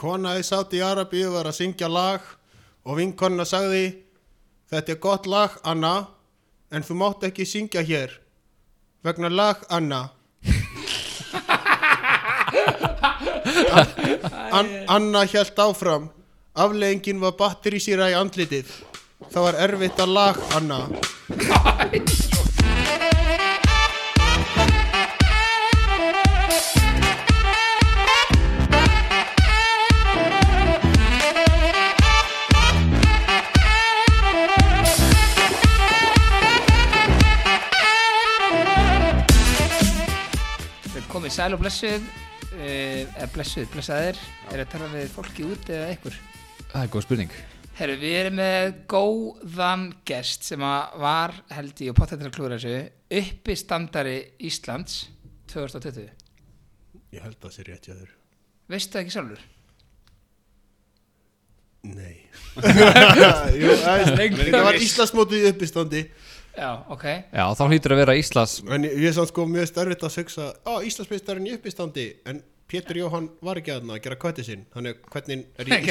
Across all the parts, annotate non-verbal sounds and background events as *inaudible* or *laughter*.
kona í Sáti Arabíu var að syngja lag og vinkonna sagði Þetta er gott lag, Anna, en þú mátt ekki syngja hér vegna lag, Anna. An Anna hjælt áfram. Afleggingin var batterísýra í andlitið. Það var erfitt að lag, Anna. *laughs* sæl og blessuð eða blessuð, blessaðir er að tala við fólki út eða einhver Það er góð spurning Herru, við erum með góðan gest sem að var held ég og potættir að klúra þessu uppi standari Íslands 2020 Ég held að það sé rétt hjá þér. Veistu það ekki sjálfur? Nei. *laughs* Jú, það var Íslandsmótið í uppistandi. Já, ok. Já, þá hlýtur að vera Íslands En ég er samt sko mjög stærfitt að hugsa Á, Íslandsmeistarinn í uppistandi. En Pétur Jóhann var ekki aðna að gera kvætti sinn. Þannig hvernig er ég *laughs*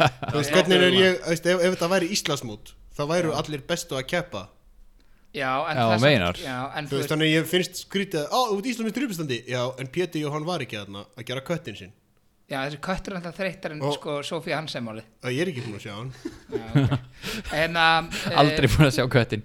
*laughs* veist, hvernig er ég, veist, ef, ef þetta væri Íslandsmót þá væru allir bestu að keppa. Já, en Já, það meinar. Já, en Þú veist, þannig ég finnst skrítið að, Á, þú ert Íslandsmeistar í uppistandi. Já, en Pétur Jóhann var ekki aðna að gera kvættin sinn Já, þessi köttur er alltaf þreyttar en Og- sko Sofía Hansen-máli Það ég er ekki búin að sjá hann. Já, ok. En að *laughs* Aldrei búin að sjá köttin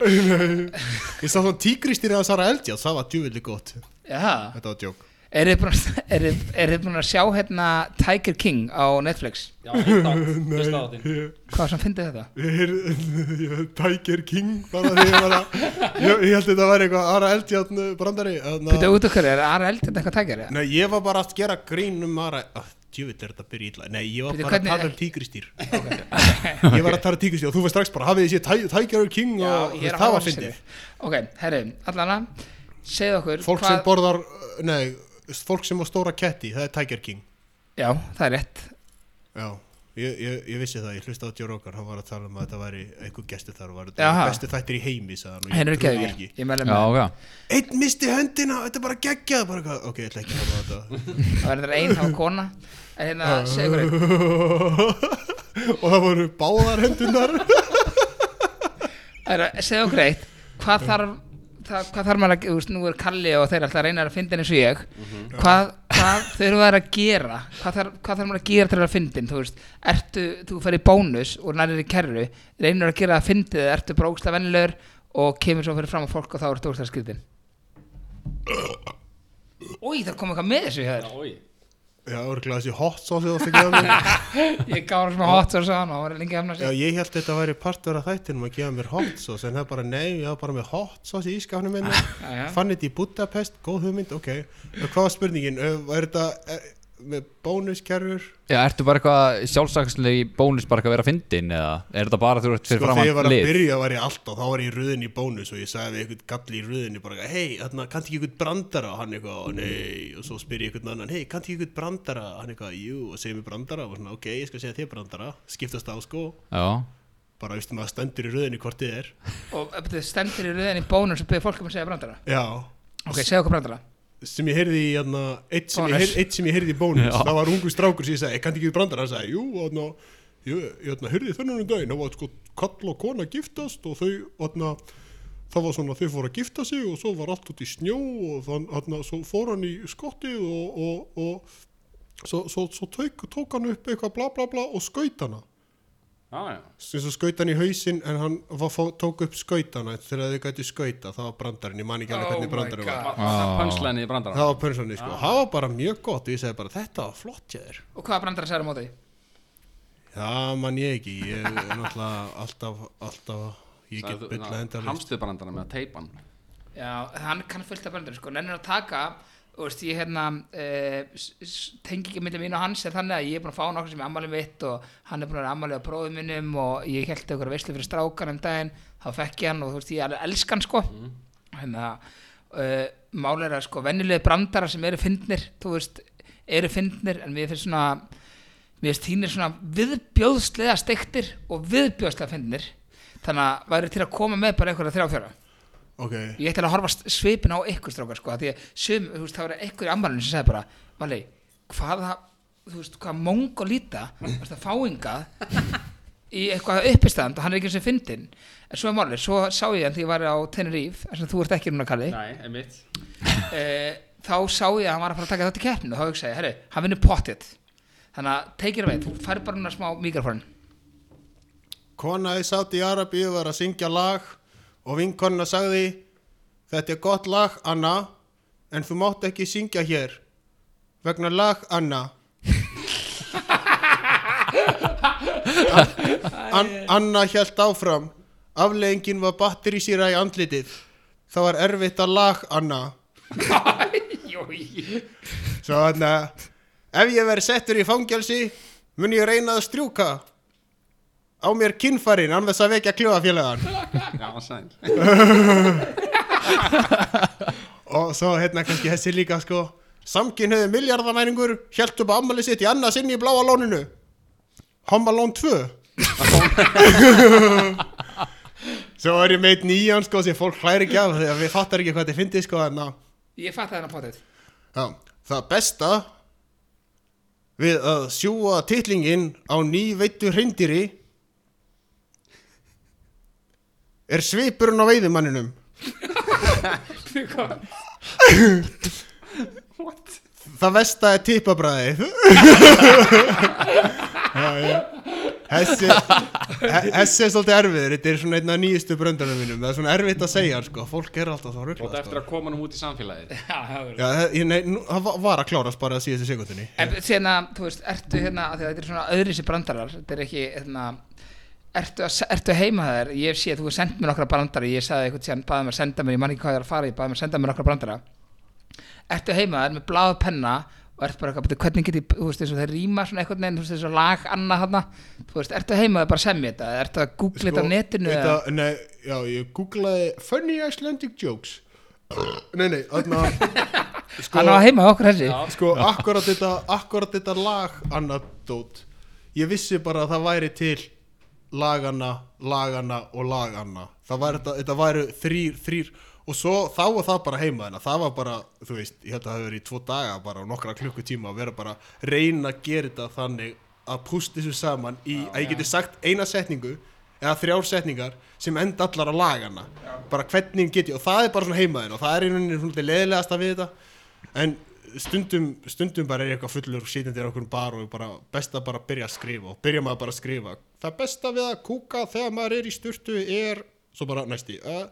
*laughs* Ég sá svona tígristýri að Sara Eldjátt Það var djúvillig gott. Já, Þetta var djók. Er þið búin er er búin að sjá hérna Tiger King á Netflix? Já, hlusta á *laughs* þinn Hvað sem fyndið þetta? Tiger King bara því að Ég, ég held þetta að vera eitthvað Ara Eldjátt brandari þarna- Býta út okkur, er Ara Eld þetta eitthvað Tiger? eða? Nei, ég var bara að gera grín um Ara ah, Djúvill er þetta byrja ítla Nei, ég var Bíddu, bara hvernig- að tala um tígristýr *laughs* Ég var að tala um tígristýr og þú var strax bara hafið þið séð Tiger King Já, og ég er að það hafa var fyndið. Ok, herri, allana segðu okkur Fólk sem borðar, nei, fólk sem á stóra ketti Það er Tiger King. Já, það er rétt. Já, ég, ég, ég vissi það, ég hlusta á Joe Rogan Hann var að tala um að þetta væri eitthvað gestur þar var þetta Jaha. bestu þættir í heimi sagði hann, og ég Ég meðlum Já, með. Einn misti höndina, þetta er bara geggjað bara, eitthvað, Ok, ég ætla ekki að hafa þetta. Það verður ein hafa kona En hérna, segðu okkur *laughs* Og það voru báðar hendunar Herra, segðu okkur eitt Hvað þarf það, hvað þarf maður að, þú veist, nú er Kalli og þeir alltaf að reyna að finna eins og ég. Hvað, hvað þau eru að gera? Hvað þarf, hvað þarf maður að gera til að finna þú veist, ertu, þú fer í bónus og nærið í kerru, reynir að gera að finna þið, ertu bara ógsta vennilegur og kemur svo fyrir fram á fólk og þá ertu ógsta skritin Új, það kom eitthvað með þessu hér Já, örgulega þessi hot sauce Ég gáði *laughs* svona hot sauce hann að hefna Já, ég held þetta að væri partur af þættinum að gefa mér hot sauce En það er bara, nei, ég var bara með hot sauce í ískafnum já. Fann þetta í Budapest, góð hugmynd, ok Og Hvað var spurningin? Er þetta með bónuskerfur? Já, ertu bara eitthvað sjálfsakslega í bónus bara eitthvað að vera fyndin eða er þetta bara þú ert fyrir Sko, þegar ég var að lið? byrja var ég alltaf, þá var ég í röðin í bónus og ég sagði við einhvern galli í röðinni bara, hei, kanntu ekki einhvern brandara? Og hann eitthvað, nei, og svo spyr ég einhvern annan, hei, kanntu ekki einhvern brandara? Hann eitthvað, jú, og segir mér brandara og svona, ok, ég skal segja þér brandara, skiptast á sko, Já, bara, veist maður stendur í röðinni hvort þið er. Og þetta stendur í röðin í bónus og byrja fólk um að segja brandara Já, Ok, segja okkur brandara sem ég heyrði í, hérna, eitt sem, ég heyrði, eitt sem ég heyrði í bónus, *laughs* Já. það var ungu strákur sem ég sagði, kanntu ekki einhvern brandara? Hann sagði, jú, þarna, ég, ég hérna, heyrði þennan um daginn, það var sko kall og kona að giftast og þau, þarna, það var svona þau fóru að gifta sig og svo var allt út í snjó og þann, þarna, svo fór hann í skottið og, og, og svo, svo, svo tók, tók hann upp eitthvað bla bla bla og skaut hana Já, já. Sem svo skaut hann í hausinn en hann var, tók upp skautana þegar þau gæti skauta, það var brandarinn ég man ekki alveg Oh hvernig my brandarinn var. God. Það er pönslæni í brandara það var pönsanni sko, það var bara mjög gott og ég segi bara þetta var flott hjá þér Og hvaða brandara segir á móti? það man ég ekki, ég er náttúrulega alltaf, alltaf ég get bylla endalist Hamstuð brandara með að teipa hann Já, hann kann fullt af brandara sko. Nennir að taka Þú veist, ég hérna uh, tengi ekki myndið mín og hans þannig að ég er búin að fá nokkuð sem er ammálið mitt og hann er búin að vera ammálið á bróðum minnum og ég held eitthvað veislu fyrir strákan um daginn þá fekk ég hann og þú veist, ég alveg elskan sko. Mm. hérna uh, mál er að sko, venjulegi brandara sem eru fyndnir, þú veist eru fyndnir, en mér finnst svona mér finnst þínir svona viðbjóðslega steiktir og viðbjóðslega fyndnir. Þannig að væri til að koma með bara einhverja þrjá fjóra ok, ég ætti að horfa svipin á ykkur strákar sko, af því að sum, þú veist, það var einhver í ammálinu sem sagði bara, Vali, hvaða þú veist, hvað mongolíta varst að fáingað í eitthvað uppistand og hann er ekki eins og fyndin en svo er málið, svo sá ég hann því ég var á Tenerife, þess að þú ert ekki núna Kalli. Nei, einmitt. Uh, þá sá ég að hann var að fara að taka þátt í keppninu og þá hugsaði, ég, herru, hann vinnur pottið þannig að take it away, þú fær bara núna smá mikrofón Kona í Saudi Arabíu var að syngja lag og vinkonna sagði Þetta er gott lag, Anna, en þú mátt ekki syngja hér vegna lag, Anna. An Anna hjælt áfram. Afleggingin var batterísýra í andlitið. Það var erfitt að lag, Anna. Svo þannig að ef ég verið settur í fangelsi, mun ég reyna að strjúka á mér kinnfærin án þess að vekja kljóðafélagan. Já, sæl. *laughs* Og svo hérna kannski þessi líka sko. Samkynniði miljardamæringur hjælt upp á ammali sitt í annað sinni í bláa lóninu. Home Alone 2 svo er ég meit nýjan sko sem fólk hlæri ekki af því að við fattar ekki hvað þetta fyndi sko en að ég fatt að þennan pottið já, það besta við að sjúa titlingin á nýveittu hreindýri er svipurinn á veiðumanninum Það vesta er tippabræðið. Já, já. Þessi Þessi er svolítið erfiður. Þetta er svona einn af nýjustu bröndunum mínum. Það er svona erfitt að segja sko. Fólk er alltaf svo Og ruglað þetta eftir að koma nú út í samfélagið. Já, já, já. Já, það- ég- nei, nú, það va- var að klárast bara að síðustu sekundinni En að, þú veist, ertu hérna, af því að þetta er svona öðri sér brandarar, þetta er ekki, hérna, ertu, að, ertu heima þær, ég hef séð, þú hefur sendt mér nokkra brandara, ég sagði eitthvað síðan, baði mér að senda mér, ég man ekki hvað ég er að fara, ég baði mér að senda mér nokkra brandara, ertu heima þær með bláða penna og ertu bara eitthvað, "Bíddu, hvernig get ég, þú veist, eins og þeir rýma svona eitthvað neginn, þú veist, eins og lag annað þarna, þú veist, ertu heima þær bara að semja þetta, ertu að googla þetta á netinu, eða, Sko, Nei, já, ég googlaði Funny Icelandic Jokes. *clears throat* Nei, nei, þarna sko, *laughs* hann á heima okkur þessi, sko akkurat þetta, akkurat þetta lag anadót ég vissi bara að það væri til lagana, lagana og lagana það væri, þetta, þetta væri þrýr, þrýr og svo þá var það bara heima þennan það var bara, þú veist, ég held að það hefur verið í tvo daga bara og nokkra klukkutíma að vera bara reyna að gera þetta þannig að púst þessu saman í að ég geti sagt eina setningu eða þrjár setningar sem enda allar á lagana bara hvernig get ég og það er bara svona heimaðin og það er einhvern veginn svona leðilegast að við þetta. En stundum, stundum bara er ég eitthvað fullur og sitjandi er okkur bar og bara best að bara byrja að skrifa og byrja maður bara að skrifa það besta við að kúka þegar maður er í sturtu er svo bara næsti það,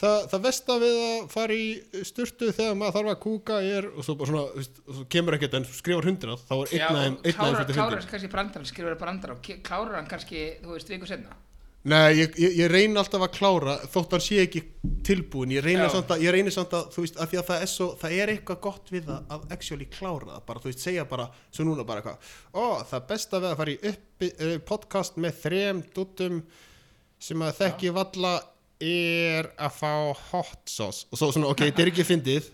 það besta við að fara í sturtu þegar maður þarf að kúka er og svo bara svona, þú veist, svo kemur ekkert en skrifar hundrað þá er einn aðeim og einn klárar, kannski brandara, skrifur það brandara og klárar hann kannski, þú veist, viku senna, Nei, ég, ég, ég reyni alltaf að klára þótt hann sé ekki tilbúin ég reyni, Já. samt að, ég reyni samt að, þú veist, að því að það er svo það er eitthvað gott við það að actually klára það bara, þú veist, segja bara, svo núna bara eitthvað ó, það besta við að fara í uppi, uh, podcast með þrem duttum sem að þekki valla er að fá hot sauce. Og svo svona, ok, þetta er ekki fyndið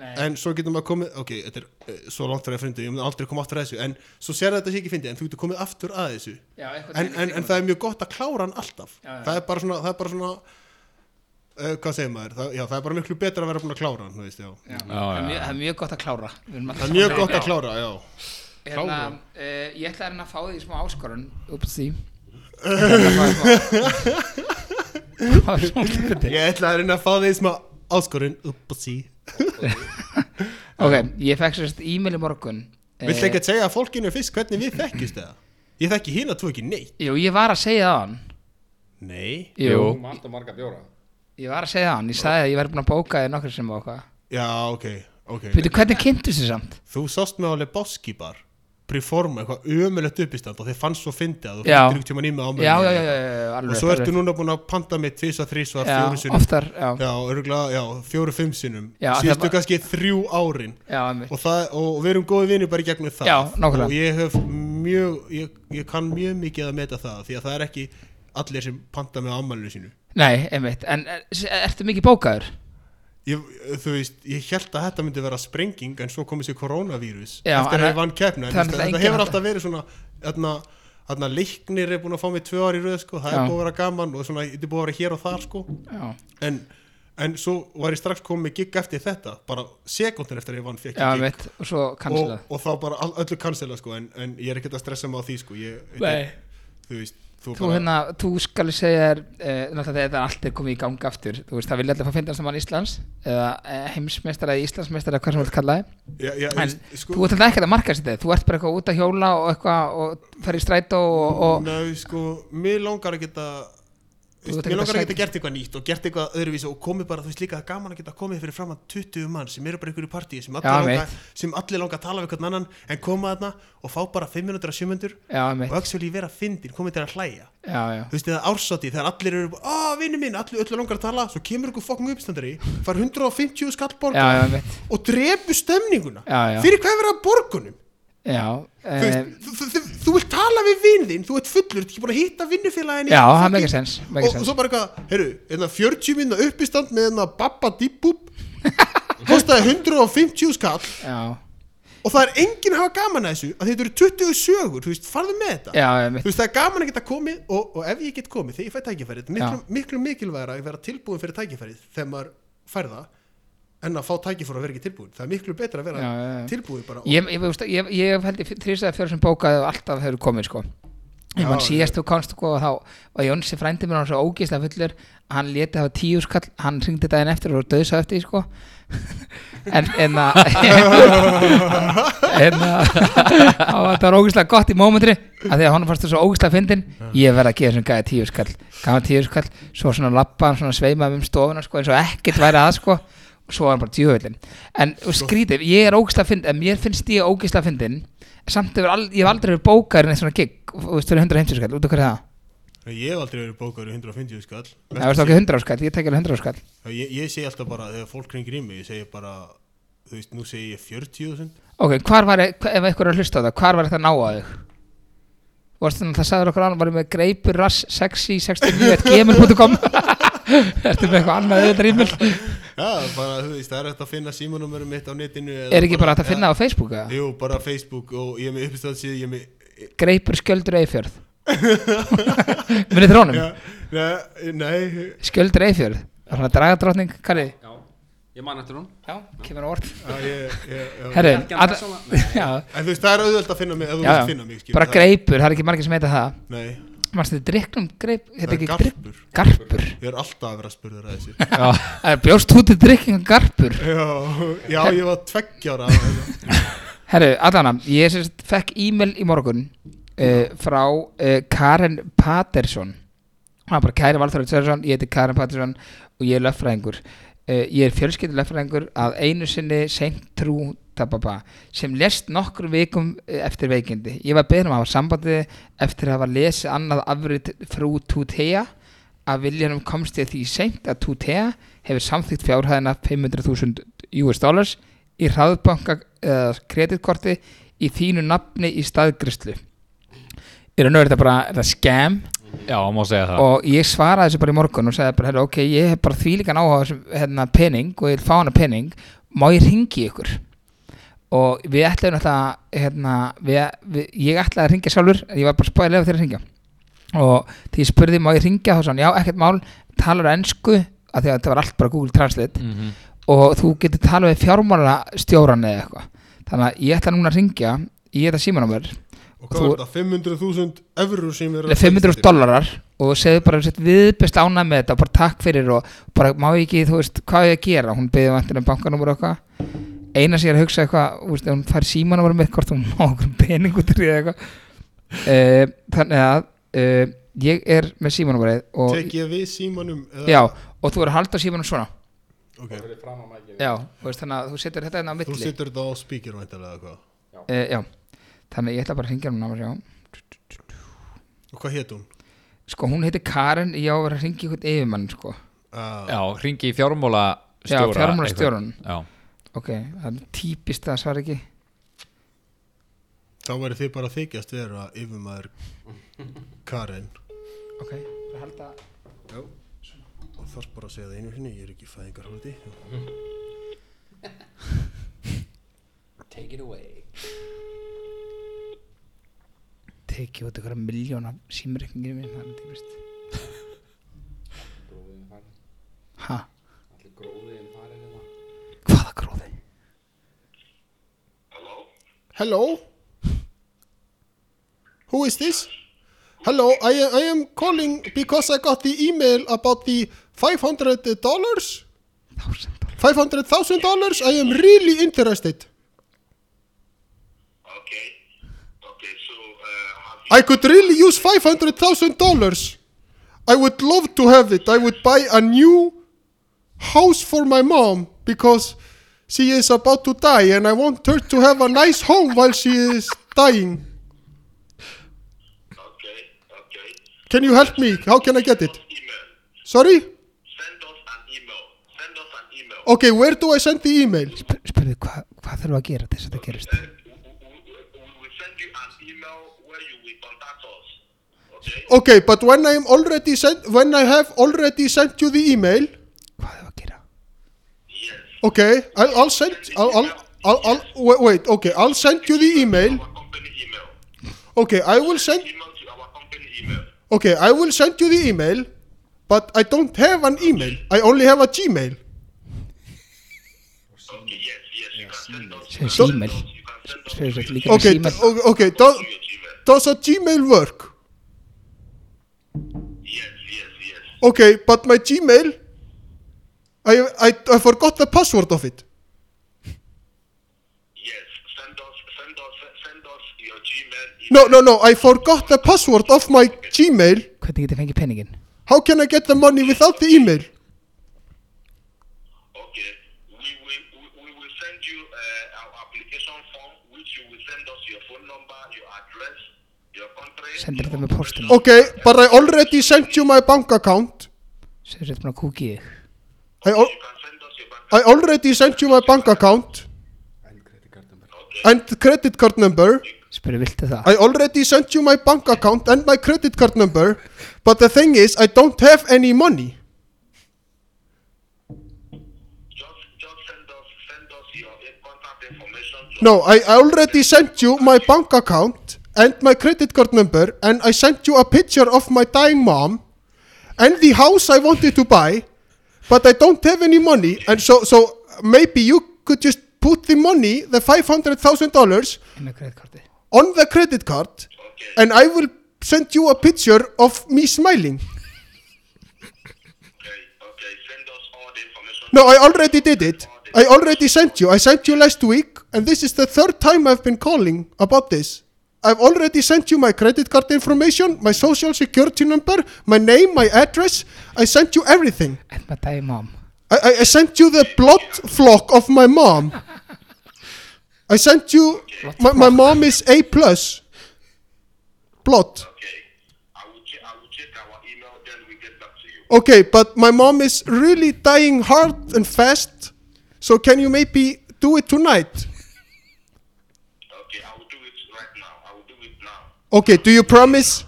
nei, en svo getur maður komið, ok, þetta er uh, svo langt frá að fyndið, ég mun aldrei koma aftur að þessu en svo sér þetta sé ekki fyndið, en þú getur komið aftur að þessu. Já, eitthvað en, en, en það er mjög gott að klára hann alltaf. Já, já. það er bara svona, það er bara svona uh, hvað segir maður, það, já, það er bara miklu betra að vera búin að klára hann, þú veist, já. Já, Já, það, er mjög, það er mjög gott að klára. Það er mjög gott að klára, já. Hérna, klára. uh, Ég ætla að reyna að fá því smá áskorun. Ups því Það var smá fyndið. ég ætla að reyna að fá því smá áskorun. Upp og sí *laughs* Ok, ég fekk sérst e-mail í morgun. Eh, Viltu ekki að segja að fólkinu fyrst hvernig við þekkjust eða? Ég þekki hinn að þú ekki neitt. Jú, ég var að segja það hann. Nei. Jú, Jú. Um allt og marga bjóra. Ég var að segja það hann Ég sagði að ég væri búin að bóka þig nokkur sem og hvað Já, ok, ok Veitu, hvernig kynntu sér samt? Þú sást mig á Lebowski bar Preforma, eitthvað ömulegt uppistand og þið fannst svo fyndið að þú ykkur tíma nýma á mig Já, já, já, já, já, alveg Og svo ertu núna búin að panta mig tvisa, þrísva, Já, fjóru sinnum. oftar, já, Já, örgulega, já, fjóru, fimm það var- kannski þrjú árin. Og, það, og við erum góði vinni bara í gegnum það. Já. Og ég hef mjög, ég, ég kann mjög mikið að meta það Því að það er ekki allir sem panta með ámælinu sínu. Nei, einmitt, en er, ertu mikið bókaður? Ég, Þú veist, ég held að þetta myndi vera sprenging En svo komið sér koronavírus Já, Eftir að ég vann það er þetta, hefur alltaf verið svona Þarna, þarna leiknir er búin að fá mig tvö ári í röð sko. Það Já. er búin að vera gaman Og svona, þetta er búin að vera hér og þar sko. En en svo var ég strax komið gig eftir þetta bara sekundin eftir að ég vann fekk já, gig mitt, og og, og þá bara all, öllu cancela sko en, en ég er ekkert að stressa mig á því sko ég, Nei. þú veist þú, Þú, hérna, þú skal segja þér uh, þetta allt er komið í gang aftur veist, það vilja alltaf fá fyndast mann Íslands eða uh, heimsmeistara eða Íslandsmeistara hvað sem þú vilt kalla þið já, já, en sko, þú ert alltaf ekkert að marka sér þetta þú ert bara eitthvað út að hjóla og og fer í strætó og, og Nei, sko, mér langar að mér langar að að geta gert eitthvað nýtt og gert eitthvað öðruvísi og komið bara, þú veist líka gaman að geta komið fyrir fram að 20 mann sem eru bara í partíi sem, allir langa, mitt. sem allir langa að tala við hvern annan en koma þarna og fá bara 5 minútur að 7 minútur og actually vera fyndin, komið til að hlæja. Já, já. Þú veist, eða ársátti þegar allir eru á, vinnu minn, allir öllu langar að tala svo kemur ykkur fokkum uppstandari, far 150 skall já, borga já, mitt, og drepu stemninguna. Já, fyrir hvað er að borgunum já þú, um, veist, þú, þú, þú, þú vilt tala við vinn þinn þú ert fullur, þú ert ekki búin að hitta vinnufélagin já, það meikar sens, og, meikar og sens svo bara eitthvað, heyrðu, hérna 40 minna uppistand með hérna babba dibbub *laughs* kostaði 150 skall. Já, og það er enginn að hafa gaman að þessu að þetta eru 20 sögur, þú veist, farðu með þetta. Já, já, þú veist, það er gaman að geta komið og, og ef ég get komið, þegar ég fæ tækifærið er miklu, miklu mikilvægra að vera tilbúin fyrir tækifærið þegar maður fær það en að fá tækifæri að vera ekki tilbúin. Það er miklu betra að vera Já, tilbúin bara ég, ég, veist, ég, ég held ég þrýstæði fyrir sem bókaði og alltaf hefur komið sko. Ég mann síðast þú komst sko og þá og Jónsi frændi mér hann svo ógeðslega fullur. Að hann léti hafa tíu skall hann ringdi daginn eftir og döðsa eftir því, sko. *laughs* En en að en að *laughs* það var ógeðslega gott í mómentri að því að hann fannst það svo ógeðslega fyndin ég verði að gefa þessum gæði tíu skall gaf hann tíu skall, svo svona lappa hann svona sveimaði um stofuna sko eins og ekkert væri að sko. og svo var hann bara djöfullin en skrítið, ég er ógeðslega fyndin en mér finnst ég ógeðslega fyndin samt hefur al, ég hef aldrei verið bókaður en eitt svona gig og þú veist, fyrir 150 skall, út af hverju það? ég hef aldrei verið bókaður í 150 skall Það veist ekki 100 skall, ég tek alveg 100 skall ég, ég segi alltaf bara, þegar fólk ringir í mig ég segi bara, þú veist, nú segi ég 40.000 Ok, hvar var, ef eitthvað er að hlusta á það, hvar var þetta að ná að þig? Það sagður okkur annað, varum með greipur rass sexy 69 gmail.com *laughs* Ertu með eitthvað annað auðvitað rímil? Já, bara, þú veist, það er hægt að finna símanúmerum mitt á netinu eða Er ekki bara hægt að finna það á Facebook eða? Jú, bara Facebook og ég er með uppistöðsíð, ég er með Greipur skjöldur eifjörð *laughs* Munið þér honum? Já, nei, nei, Skjöldur eifjörð Það er svona er þið? Já, ég man eftir hún Já, kemur á orð já, ég, ég, já. *laughs* Ekki hann alla- persónulega? *laughs* Nei. já, En þú veist, það er auðvelt að finna mig, ef þú já, vilt finna mig, já, skilur, bara það- greipur, það er ekki margir sem heita það Nei, Manstu þið drikknum greip, það heita er garpur. Garpur? Ég er alltaf að vera að þessu. *laughs* Já, Það er bjóst út í drikkinga garpur? Já, já, ég var tveggjára *laughs* Herru, Adana, ég sérst fekk e-mail í morgun uh, frá uh, Karen Patterson hann er bara Kæri Valþóri Sörjason, ég heiti Karen Patterson og ég er löffræðingur uh, ég er fjölskyldur löffræðingur að einu sinni seint trú tababa, sem lest nokkur vikum uh, eftir veikindi. Ég var beðin um að hafa sambandi eftir að hafa lesið annað afrið frú Tutea. Að viljanum komst ég því seint að Tutea hefur samþýtt fjárhæðina 500.000 US dollars í hraðbanka eða kreditkorti í þínu nafni í staðgrislu í raun og veru þetta bara scam? Já, má segja það. Og ég svaraði þessu bara í morgun og sagði bara, herra, ok, ég hef bara því líka á þessum hérna, pening og ég vil fá hana pening. Má ég ringi ykkur og við ætlaðum alltaf hérna, við, við, ég ætlaði að ringja sjálfur ég var bara spáðið lefa þeirra að ringja og því ég spurði má ég ringja þá sann, já, ekkert mál, talar ennsku af því að þetta var allt bara Google Translate. Mhm. og þú getur talað við fjármála stjóran eða eitthvað. Þannig að ég ætla núna að ringja í þetta símanúmer. Og hvað Þú- var þetta? 500.000 eurur sem er 500 dollarar. Og segðu bara sett, viðbest ánað með þetta og bara takk fyrir og bara má ég ekki, þú veist, hvað á ég að gera? Hún beðið vantir um bankanúmer og eitthvað eina er að hugsa eitthvað, þú ef hún fær símanúmer með hvort hún má okkur pening út í eitthvað. Uh, þannig að uh, ég er með símanúmerið og, Tek ég við símanum eða- já, og þú er að halda símanum svona. Ok, Fyrir fram á mækið. já, þú veist, þannig að þú setur þetta hérna á þú milli setur þetta á hvað? Uh, já, þannig að ég ætla bara að ringja hún Og hvað hétt hún? sko, hún heitir Karen, ég á að vera að ringja ykkur yfirmann, sko. Ah, Já, hringi í fjármála já, fjármálastjóran Já, Ok, það er típist að svara ekki. Þá væri þið bara að þykjast vera yfirmaður Karen. Ok, það halda og þarf bara að segja það einu sinni, ég er ekki fæðingarhóldi *laughs* Take it away. Tekið út ykkur miljóna símreikningir minn Það er típist. Bróðið er farin. Hello? Who is this? Hello, I, I am calling because I got the email about the $500. $500,000. I am really interested. Okay. Okay, so uh, I could really use $500,000. I would love to have it. I would buy a new house for my mom because she is about to die and I want her to have a nice home while she is dying. okay, okay. Can you help me? How can I get it? Email. Sorry? Send us an email. Send us an email. Okay, where do I send the email? Sp spurðu hvað hva þurfa að gera til þess að þetta gerist Uh, we, we, we will send you an email where you will contact us. Okay? Okay, but when I am already sent when I have already sent you the email, okay, I'll, I'll send I'll, I'll, I'll, I'll wait, wait, okay, I'll send you the email. Our company email. Okay, I will send to our company email. Okay, I will send you the email, but I don't have an email. I only have a Gmail. Okay, yes, yes. You can send us. sem So- símel You can send us spurðu þetta líka með Okay, símel d- o- okay, does, your Gmail. does a Gmail work? Yes, yes, yes. Okay, but my Gmail, I, I, I forgot the password of it. Yes. Send us send us send us your Gmail. No, no, no, I forgot the password of my Gmail. hvernig getið fengið penningin How can I get the money without the email? Okay. We will we, we will send you uh, our application form, which you will send us your phone number, your address, your country. sendir your með postum. Okay, but I already sent you my bank account. sem þetta búin að kúki í þig I, al- You can send us your bank. I already sent you my bank account and credit card number. spurðu viltu það I already sent you my bank account and my credit card number, but the thing is, I don't have any money. Just just send us send us your contact information. No, I I already sent you my bank account and my credit card number, and I sent you a picture of my dying mom and the house I wanted to buy, but I don't have any money, and so so maybe you could just put the money, the five hundred thousand dollars, inn á kreditkortið eh? on the credit card, Okay. and I will send you a picture of me smiling. Okay. Okay. Send us all the information. No, I already did it. I already sent you. I sent you last week, and this is the third time I've been calling about this. I've already sent you my credit card information, my social security number, my name, my address. I sent you everything. and my dying mom I, I, I sent you the blood flock of my mom. I sent you. My, my mom is A plus. Blood. Okay. I will check. I will check our email. Then we get back to you. Okay, but my mom is really dying hard and fast. So can you maybe do it tonight? Okay. I will do it right now. I will do it now. Okay, do you promise?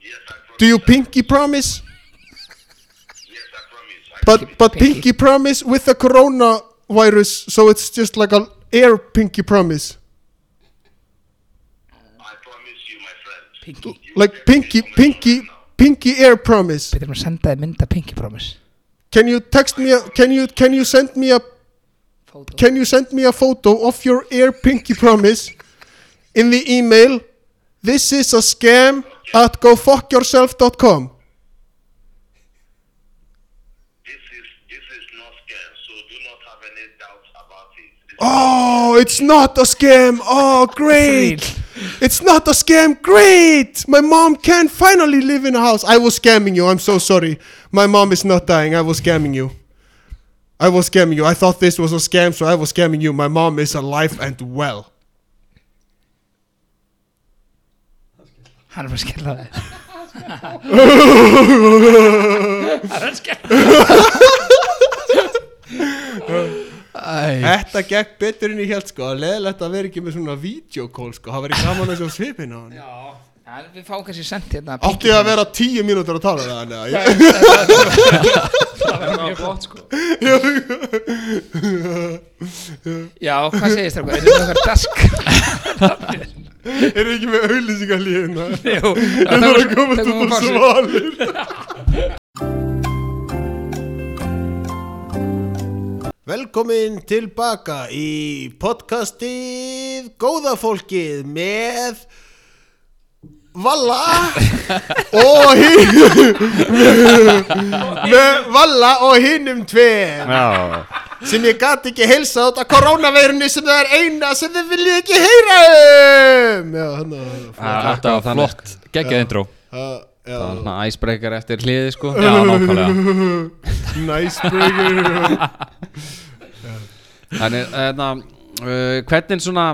Yes, I promise. Do you pinky promise? Yes, I promise. I But but Pinky. pinky promise with the coronavirus, so it's just like an air pinky promise. I promise you, my friend. Pinky. You Like pinky pinky pinky air promise. Við erum að senda þið mynda Pinky Promise Can you text me a, can you can you send me a can you send me a photo of your air pinky promise in the email? This is a scam at gofuckyourself.com. This is this is not scam, so do not have any doubts about it. This Oh, it's not a scam. Oh, *laughs* great. It's not a scam. Great. My mom can finally live in a house. I was scamming you. I'm so sorry. My mom is not dying. I was scamming you. I was scamming you. I thought this was a scam, so I was scamming you. My mom is alive and well. Hann er bara að skella það Hann er að skella Æ, Þetta gekk betur en ég held sko. Leðilegt að vera ekki með svona videokól sko. Það verið gaman að sjá svipin á hann. Já, við fáum kannski sendt hérna Átti að vera tíu mínútur að tala við hann. eða? Ég- Það var mjög flott sko *laughs* Já, hvað segist þér? Er þetta okkar dask? *laughs* Er ekki með auðlýsingarlíðina? Jú, Það er að komast út á svalir Velkomin tilbaka í podcastið Góða fólkið með Valla og hinn *laughs* með Valla og hinnum tveir Já, sem ég gat ekki heilsa át að koronaveirunni sem það er eina sem þið viljið ekki heyra um. Já, hann Þetta var flott, geggjað intro. Að það var svona icebreaker eftir hliði sko. Já, *laughs* nákvæmlega. Nice breaker. *laughs* Þannig, hérna, uh, hvernig svona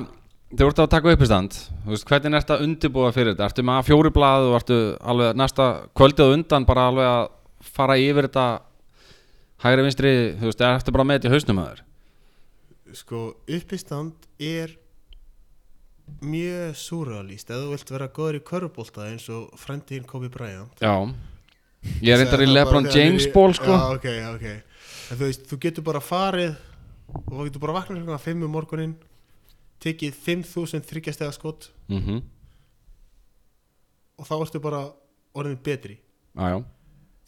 Þú ert að taka upp í stand þú veist, Hvernig ertu að undirbúa fyrir þetta? Ertu með að fjóri blað og ertu alveg næsta kvöldið á undan bara alveg að fara yfir þetta hægri vinstri, þú veist, ertu bara með þetta í hausnum að þér? Sko, uppistand er mjög súralíst ef þú vilt vera góður í körfbólta eins og frendiðin Kobe Bryant. Já. Ég reyndar í það Lebron James ból sko. Já, ok, ok. En þú veist, þú getur bara farið og þú getur bara vaknað klukkan 5 um morgunin tekið 5000 þryggjastega skot. Mm og þá ertu bara orðin betri. Já, já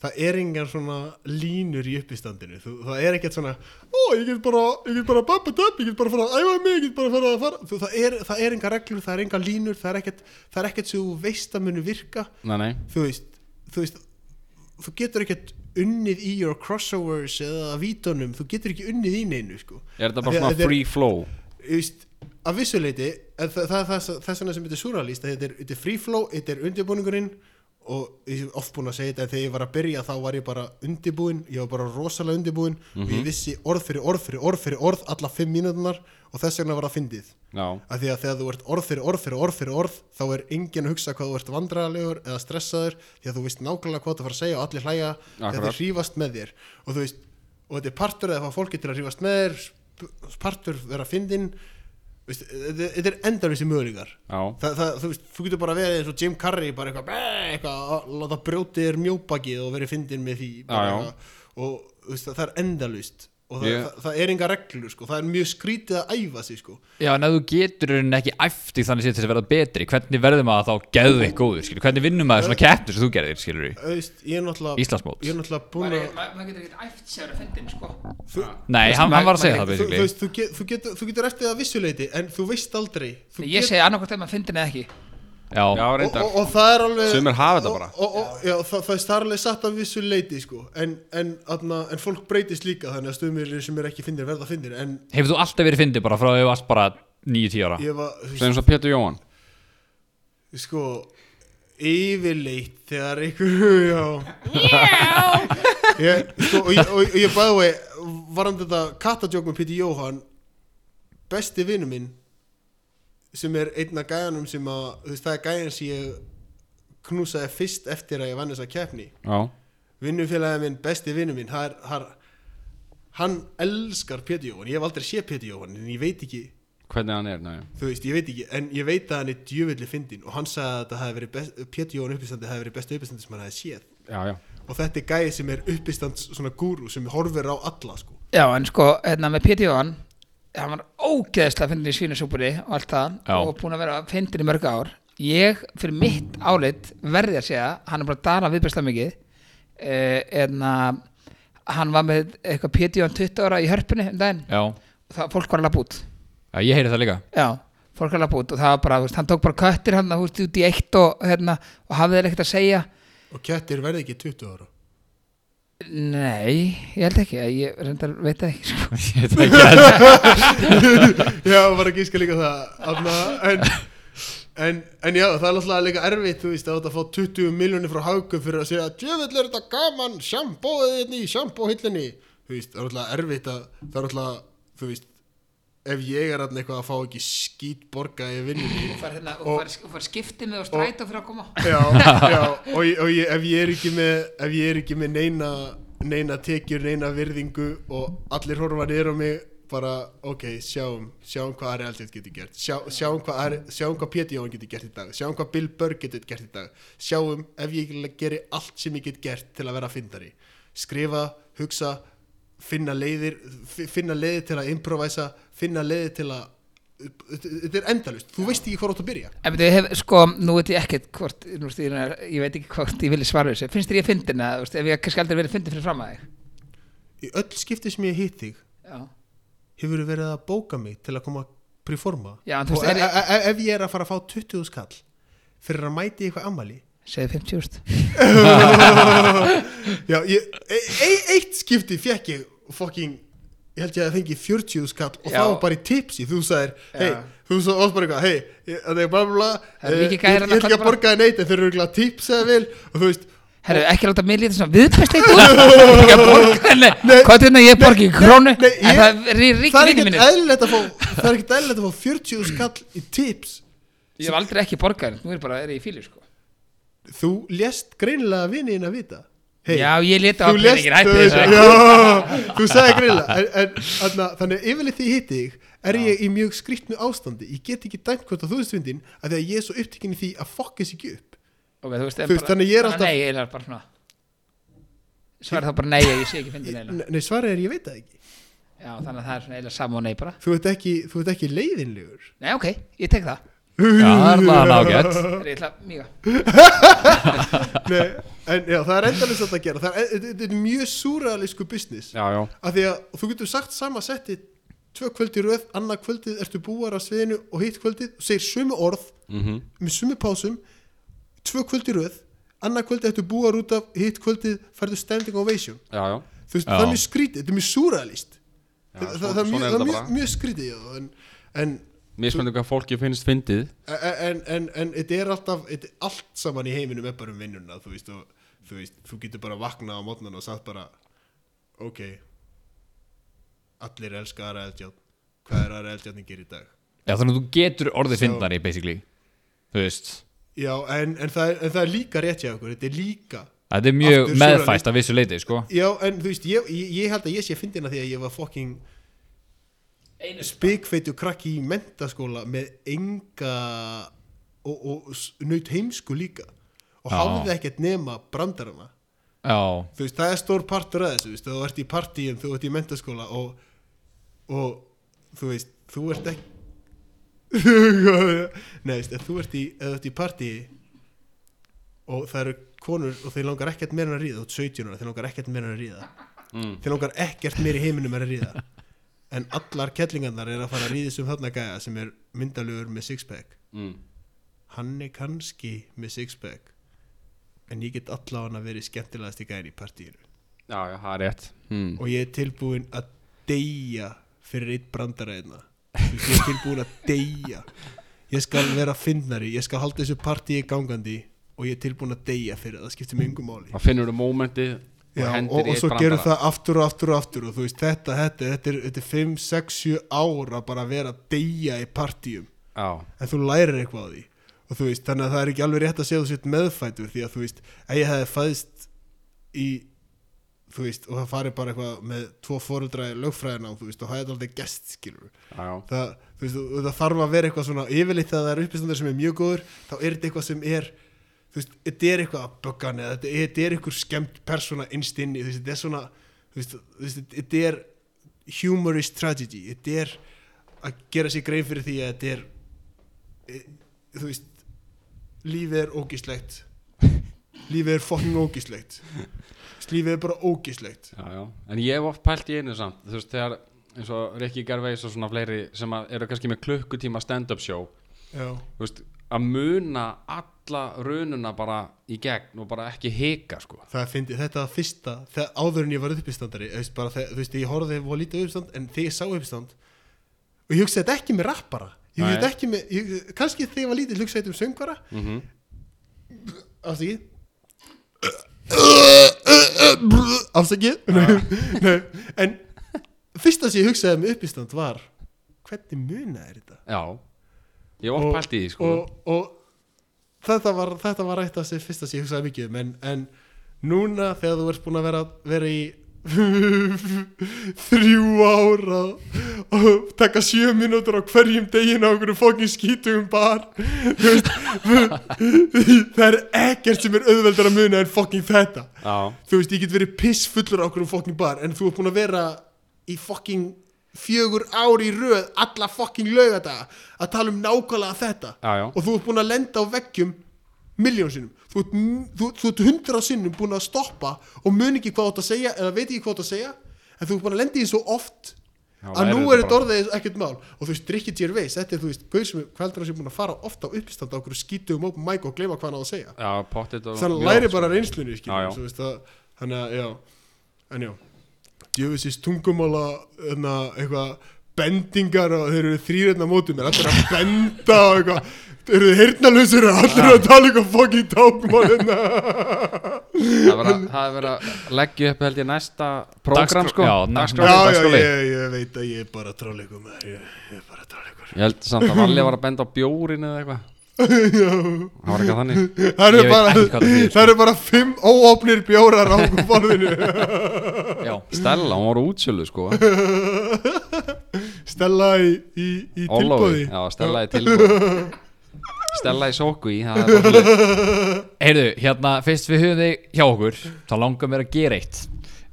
það er engan svona línur í uppistandinu. Þú, það er ekkert svona ó, ég get bara, ég get bara babba upp ég get bara fara að æfa mig, ég get bara fara að fara. Þú, það, er, það er enga reglur, það er enga línur það er ekkert, það er ekkert sem þú veist að munu virka. Nei, nei. Þú veist, þú veist þú getur ekkert unnið í your crossovers eða vítunum, þú getur ekki unnið í neinu sko. Er þetta bara að svona er- free flow? Þú veist, að vissuleiti það, það, það, það, þess vegna sem þetta er er, þetta er free flow, þetta er undirbúningurinn og ég hef oft búin að segja þetta en þegar ég var að byrja þá var ég bara undirbúinn ég var bara rosalega undirbúinn og ég vissi orð fyrir orð fyrir orð fyrir orð alla fimm mínútunar og þess vegna var það fyndið. Af því að þegar þú ert orð fyrir orð fyrir orð fyrir orð þá er enginn að hugsa hvað þú ert vandræðalegur eða stressaður því að þú veist nákvæmlega hvað þú fara að segja og allir hlæja þegar þeir hrífast með þér. Og þú veist, og þetta er partur eða fólki til að hrífast með þér partur vera fyndin veist, þetta er endarvísi möguleikar. Þa, það, þú veist, þú getur bara verið eins og Jim Carrey bara eitthvað, láta brjótið þér mjóbakið og verið fyndin með því Já, já. og veist, það er endalust og það, Ég- það, það er enga reglur sko. það er mjög skrítið að æfa sig sko. Já, en ef þú getur í rauninni ekki æft í þannig að verða betri hvernig verður maður þá geðveik góður, skilur hvernig vinnur maður svona keppnir sem þú gerðir, skilur Þú er náttúrulega Íslandsmót. ég er náttúrulega búin að ma- maður getur ekkert æft sér að fyndin sko. Nei, hann, hann var að segja það þú, þú, þú, get, þú, getur, þú getur eftir það vissuleiti en þú veist aldrei. Þú ég segi annarkvæmt að maður fyndin eða ekki Já, já, og, reyndar. og, og það er alveg Sumir hafa þetta og- bara. og, og, já, það, það, það er alveg satt af vissu leiti sko. en, en, atna, en fólk breytist líka þannig að stöðmýlir sem er ekki fyndir verða fyndir en hefur þú alltaf verið fyndið bara frá að þú varst bara 9-10 ára? Ég var Sem svo Pétur Jóhann. Sko yfirleitt þegar ykkur *laughs* já. Ég, sko, og, ég, og, og ég bæði vei varan þetta kattadjók með Píti Jóhann besti vinnu minn sem er einn af gæjanum sem að þú veist, það er gæjan sem ég knúsaði fyrst eftir að ég vann þessa keppni. Já, vinnufélagi minn, besti vinnu minn það er, það er, hann elskar Pétur Jóhann, ég hef aldrei séð Pétur Jóhann en ég veit ekki, hvernig hann er, nei. Þú veist, ég veit ekki en ég veit að hann er djöfelli fyndin og hann sagði að þetta hafi verið best, Pétur Jóhann uppistandi hafi verið bestu uppistandi sem hann hafi séð. Já, já, og þetta er gæði sem er uppistands svona gúru sem horfir á alla sko. Já en sko hérna með Pétur Jóhann hann var ógeðslega fyndin í svínusúpunni og allt það Já. og búin að vera fyndin í mörg ár. Ég fyrir mitt álit verði að segja hann er bara að dala viðbærslega mikið uh, en að hann var með eitthvað Pétur Jóhann 20 ára í hörpunni um daginn. Já, og það, fólk var að lappa út. Já ég heyri það líka. Já, fólk er að lappa út og það var bara, þú veist, hann tók bara köttir hann út í eitt og, hérna, og hafði þeir ekkert að segja. Og kettir verði ekki 20 ára Nei, ég held ekki, ég reyndar veit það ekki sko. *laughs* Ég veit ekki að *laughs* já, var að gíska líka það en, en, en já, það er alltaf líka erfitt þú veist, að þetta fá 20 miljónir frá haugum fyrir að segja, djöfull er þetta gaman sjampóið þinn í sjampóhillinni þú veist, það er alltaf erfitt að það er alltaf, þú veist ef ég er alltaf eitthvað að fá ekki skít borga í og fær, hérna, Og- og fær, og fær skipti með og stræta fyrir að koma. Já, *laughs* já, og, og ég, ef ég er ekki með er ekki með neina neina tekjur, neina virðingu og allir horfa niður á mig bara, ok, sjáum, sjáum hvað Ari Aldreit getur gert, Sjá, sjáum hvað hvað Péti Jóhann getur gert í dag. Sjáum hvað Bill Burr getur gert í dag. Sjáum ef ég geri allt sem ég get gert til að vera fyndari. Skrifa, hugsa finna leiðir, fi- finna leiðir til að improvæsa, finna leiðir til að þetta er endalust, þú veist ekki hvað átt að byrja En ég hef, sko, nú veit ég ekkert hvort, nú veist, ég, ég veit ekki hvort ég vilja svara þessu. Finnst þér ég að, þú veist, ef ég kannski aldrei verið fyndin fyrir fram að þig? Í öll skipti sem ég hitt þig Já, hefur verið að bóka mig til að koma að preforma. Já, þú og veist, er- e e ef ég er að fara að fá 20 skall fyrir að mæti eitthvað ammali segðu 50 úrst *laughs* *laughs* já, ég, e e eitt skipti fekk ég fucking ég held ég að það fengi 40 skall og Já. það var bara í tipsi, þú sagðir hei, þú sagði oss bara eitthvað, hei það er bara bla, Það er eh, mikið ég gæjar ég ætla ekki að bara. borga þér neitt en þeir eru ekki að tipsa þér vel. Og þú veist, Herru, ekki láta mér lítið svona viðpæst eitt *laughs* að Hvað er þetta? Ég borga í krónu. nei, ég- En það er rík það er vinni ekkert minni eðlilegt að fá það er ekkert eðlilegt að fá 40 skall í tips. Ég hef aldrei ekki borgað Nú er bara, er ég í fílu sko. Þú lést greinilega viniðin að vita hey, Já, ég leta á lést peningin Hætti þú, þessu. Já, þú sagði greinilega en, en, þarna, þannig yfirleitt því ég hitti þig er ég í mjög skrýtnu ástandi. Ég get ekki dæmt hvort að þú veist fyndin að því að ég er svo upptekinn í því að fokka sér ekki upp. Ok, þú veist, en Þú veist, bara- þannig ég er bara alltaf- Nei, ég er bara svona Svarið þá bara nei, ég sé ekki fyndin eiginlega. Nei, svarið er ég veit það ekki. Já, þannig að það er svona sama og nei bara. Þú ert ekki, ekki leiðinlegur. Nei, ok, ég tek það. Já, það er alveg nágætt. Það er eitthvað *laughs* Nei, en já, það er endalist að gera. Það er, þetta þetta er mjög súrealísku business. Já, já, af því að þú getur sagt sama setti tvö kvöldi röð, annað kvöldið ertu búar á sviðinu og hitt kvöldið og segir sömu orð mhm, með sömu pásum tvö kvöldi röð, annað kvöldið ertu búar út af hitt kvöldið færðu standing ovation. Já, já. Veist, Já. það er mjög skrítið, þetta er mjög súrealist Já, það, er mjög, þetta mjög, mjög skrítið en, en Mismöndu hvað fólki finnst fyndið. En, en, en þetta er alltaf er allt saman í heiminum er bara um vinnuna þú veist, og, þú veist, þú getur bara vaknað á mótnan og sagt bara ok allir elska aðra eldjátt hvað er aðra eldjáttning gerir í dag? Já, þannig að þú getur orðið fyndari, basically Þú veist. Já, en, en, það er, en það er líka rétt hjá okkur þetta er líka Þetta er mjög meðfæst að vissu leiti, sko. Já, en þú veist, ég, ég, ég held að ég sé fyndina því að ég var fucking spikfeitu krakki í mentaskóla með enga og, og s- naut heimsku líka. Og Já. hafði ekkert nema brandarana. Já, þú veist, það er stór partur af þessu, þú veist, þú ert í partíum, þú ert í mentaskóla og, og þú veist, þú ert ekki *laughs* Nei, veist, þú ert í, ef þú ert í partíi og það eru konur og þeir langar ekkert meira en að ríða, þú ert 17 ára, þeir langar ekkert meira en að ríða. Mm. þeir langar ekkert meira í heiminum en að ríða en allar kettlingarnar er að fara að ríða sem þarna gæja sem er myndalugur með sixpack. Mm. hann er kannski með sixpack en ég get allavega að verið skemmtilegast í gæðin í partíinu. Já, já, það er rétt. Mm. og ég er tilbúin að deyja fyrir eitt þú veist, ég er tilbúin að deyja. Ég skal vera fyndnari ég skal halda þessu partíi gangandi og ég er tilbúin að deyja fyrir það, skiptir mig yngu máli. Það finnur þú mómenti og Já, og, og eitt svo gerur það aftur og aftur og aftur og þú veist, þetta, þetta, þetta er, er 5, 6, 7 ára bara að vera að deyja í partíum. Já, en þú lærir eitthvað á því. Og þú veist, þannig að það er ekki alveg rétt að segja þú sétt meðfættur því að þú veist, að ég hefði fæðst í þú veist, og það fari bara eitthvað með tvo fóreldra í lögfræðina og þú veist, og það er aldrei gest, skilur það, þú veist, og það þarf að vera eitthvað svona yfirleitt þegar það er uppistandar sem er mjög góður þá er þetta eitthvað sem er þú veist, þetta er eitthvað að böggan eða þetta, er eitthvað skemmt persóna innst inni þú veist, þetta er svona þú veist, þetta er humorous tragedy. Þetta er að gera sér grein fyrir því að þetta er e, þú veist lífið er ógislegt. Lífið er fucking ógislegt. Lífið er bara ógislegt. Já, já, en ég hef oft pælt í einu samt. Þú veist, þegar eins og Ricky Gervais og svona fleiri sem eru kannski með klukkutíma stand-up show já, Þú veist, að muna alla rununa bara í gegn og bara ekki hika, sko. Það fyndi þetta að fyrsta þegar áður en ég var uppistandari bara þegar, þú veist, ég horfði og lítið uppstand en þegar ég sá uppstand og ég hugsaði þetta ekki með rappara. Ég hugsaði Nei. þetta ekki með, ég, kannski þegar ég var lítið hugsaði þetta um söngvara. Mm -hmm. afsakið. Afsakið Nei, en fyrsta sem ég hugsaði með uppistand var hvernig muna er þetta? Já, ég hef oft pælt í því, sko. og, og þetta var, þetta var rætt að sem fyrsta sem ég hugsaði mikið um en, en núna þegar þú ert búin að vera, vera í *laughs* þrjú ára og taka sjö mínútur á hverjum degin á okkur fókin skítugum bar *laughs* það er ekkert sem er auðveldar að muna en fókin þetta. Já, þú veist, ég get verið piss fullur á okkur fokking bar en þú ert búin að vera í fokking fjögur ári í röð alla fokking laugadaga að tala um nákvæmlega þetta. Já, já. Og þú ert búin að lenda á veggjum miljón sinnum. Þú ert, þú, þú ert hundra sinnum búin að stoppa og mun ekki hvað þú átt að segja eða veit ekki hvað þú átt að segja en þú ert búin að lenda í því svo oft Já, að nú er þetta orðið ekkert mál. Og þú veist, Ricky Gervais, þetta er þú veist sem hvað heldur að sé búin að fara ofta á uppistand á okkur skítu um open mic og gleyma hvað hann á að segja. Þannig læri oft, bara sko. reynslunni þannig að, já djöfisins tungumála hérna, eitthvað bendingar og þeir eru þrýrðna mótið mér allir að benda og eitthvað. Þeir eru heyrnalausir og allir að tala eitthvað fokkin tákmál hérna Það er verið að- leggja upp held ég næsta prógram Dagskrá- sko. já, Dagskrá- já, já, ég, ég veit að ég er bara tráleikum ég, ég er bara tráleikur Ég held samt að Valli var að benda á bjórin eða eitthvað Það var eitthvað þannig. Það eru bara, sko. bara fimm óopnir bjórar á borðinu. Já, Stella, hún var útsölu sko. Stella í, í, í tilbúði já, Stella í tilbúði Stella í sóku í er heyrðu, hérna, fyrst við höfum þig hjá okkur þá langar mér að gera eitt.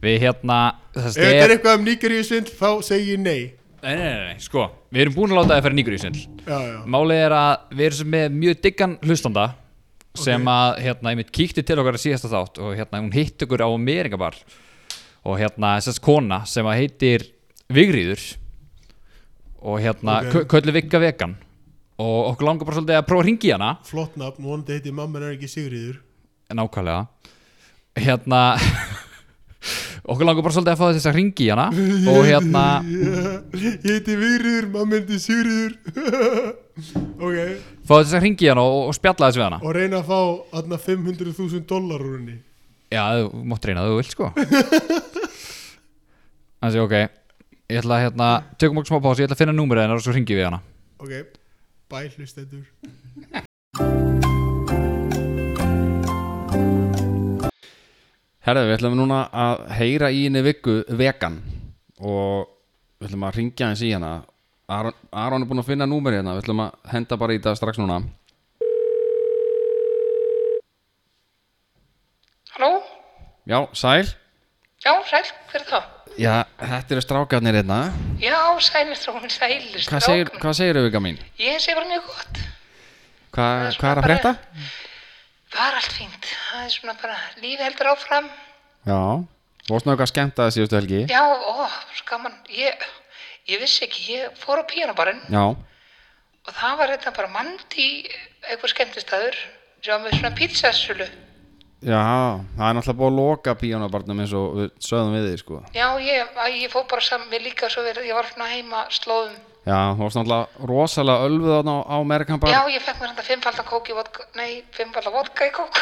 Við hérna, þess ef þetta er eitthvað um nýgeríu svindl þá segi ég nei Nei, nei, nei, nei, sko, við erum búin að láta það fyrir nýgur í já, Málið er að við erum með mjög diggan hlustanda sem að, hérna, ég mitt kíkti til okkar að síðasta þátt og hérna, hún hitt okkur á meringabar og hérna, þessast kona sem að heitir Vigriður og hérna, Ok. okay. köllu Vigga vegan. Og okkur langar bara svolítið að prófa að ringi hana. Flott nafn, vonandi heiti mamma er ekki Sigriður nákvæmlega. Hérna *laughs* okkur langar bara svolítið að fá þess að ringi hana og hérna ég heiti Vigriður, mamma heiti Sigriður *laughs* ok. Fá þess að ringi hana og, og spjalla þess við hana. Og reyna að fá aðna 500.000 dólar úr henni. Já, þú mátt reyna að þú vilt sko. *laughs* Þannig, ok. Ég ætla að hérna, tökum okkur smá pásu. Ég ætla að finna númerið hennar og svo ringi við hana. Ok, bæ hlustendur *laughs* Herðu, við ætlum núna að heyra í henni vikku vegan og við ætlum að ringja hans í hana Aron, Aron er búinn að finna númerið hérna við ætlum að henda bara í það strax núna Halló? Já, sæl Já, sæl, hver er það? Já, þetta eru strákarnir hérna Já, sælir strókun, sælir Hvað segir, hvað segir vika mín? Ég segi bara mjög gott. Hva, hvað er að bara- frétta? Það er allt fínt. Það er svona bara, lífi heldur áfram. Já, vorst nú eitthvað skemmt að síðustu helgi Já, ó, skaman. Ég, ég vissi ekki, ég fór á píanobarinn Já, og það var þetta bara mandi eitthvað skemmtistæður sem með svona pizzasölu. já, það er náttúrulega búið að loka píjónabarnum eins og við sögðum við því sko Já, ég, ég fór bara saman, mér líka svo verið, ég var svona heima slóðum. Já, þú varst náttúrulega rosalega ölfuð þarna á, á Amerikan Já, ég fekk mér þetta fimmfaldan kók í vodka, nei, fimmfaldan vodka í kók.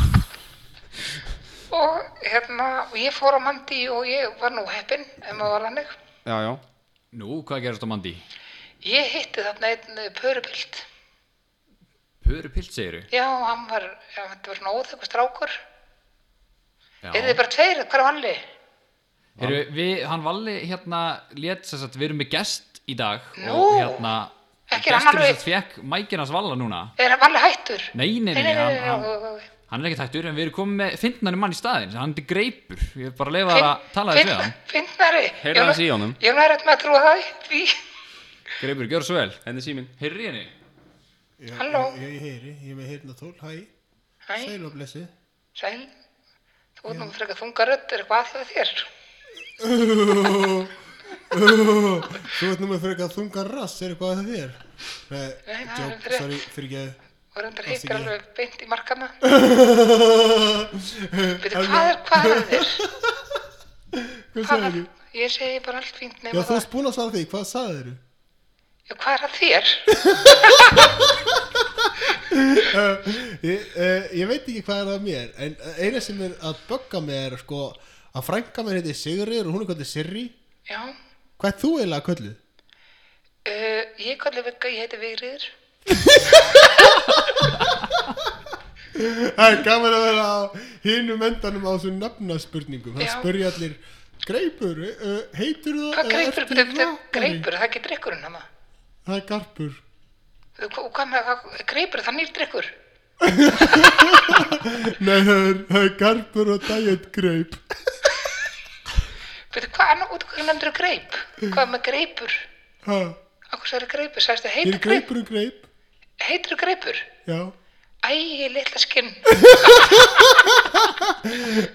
*laughs* og hérna, og ég fór á mandi og ég var nú heppinn, ef maður var hannig. já, já. Nú, hvað gerast á mandi? Ég hitti þarna einn pörupilt. Pöru pilt segiru Já, hann var, já, þetta var svona óþekku strákur. Já. Er þið bara tveir, hvað er valli? Heru, við, Hann Valli hérna lét þess að við erum með gest í dag Nú, og hérna ekki er hann gesturinn alveg- sem fekk mækinans Valla núna Er hann valli hættur? Nei, nei, nei, Nei, nei, hann, hann, hann er ekki tættur en við erum komið með fyndnari mann í staðinn hann er greipur, ég er bara að leifa það að tala þess við hann Finnari. Heyrðu aðeins í honum. Ég er nært með að trúa það því. Greipur, gjör svo vel Henni síminn Heyrri henni Já, Halló? Ég, ég heyri, ég er með heyrna tól, hæ, Hæ, sæl og blessi sæl. Þú ert nú frekar þunga rödd, er eitthvað að hjá þér? *laughs* Þú ert nú með fyrir að þunga rass, er eitthvað að þér? Nei, það er joke, sorry, fyrir ekki Og reyndar ekki. alveg beint í markana. *laughs* Veitu, hvað er, hvað er þér? Hvað Hvað sagði er, þú? ég segi bara allt fínt Já, þú það. varst búin að svara því, hvað sagði þeirru? Já, hvað er að þér? *laughs* Ég, uh, ég veit ekki hvað er að mér En eina sem er að bögga er sko Að frænka mér heiti Sigrir og hún er kallið Sirri Já, Hvað er þú eiginlega kallið? uh, ég kalli Vigga, ég heiti Vigriður. Það er gaman að vera á hinum endanum á þessum nafnaspurningum Það Já. spurja allir Greipur, uh, heitur það Hvað greipur, ertu greipur, rakari?" greipur, það ekki drikkurinn hana. Það er garpur Og hvað með, hvað, greipur, það nýr drikkur. *laughs* Nei, það er, það er garpur og diet greip Veitu, hvað er nú út, hvað nefndur greip? Hvað með greipur? Ha, Akkur sagði greipur, ég er heitir greip? greipur um greip Heitir greipur? Já Æ, litla skinn. *laughs*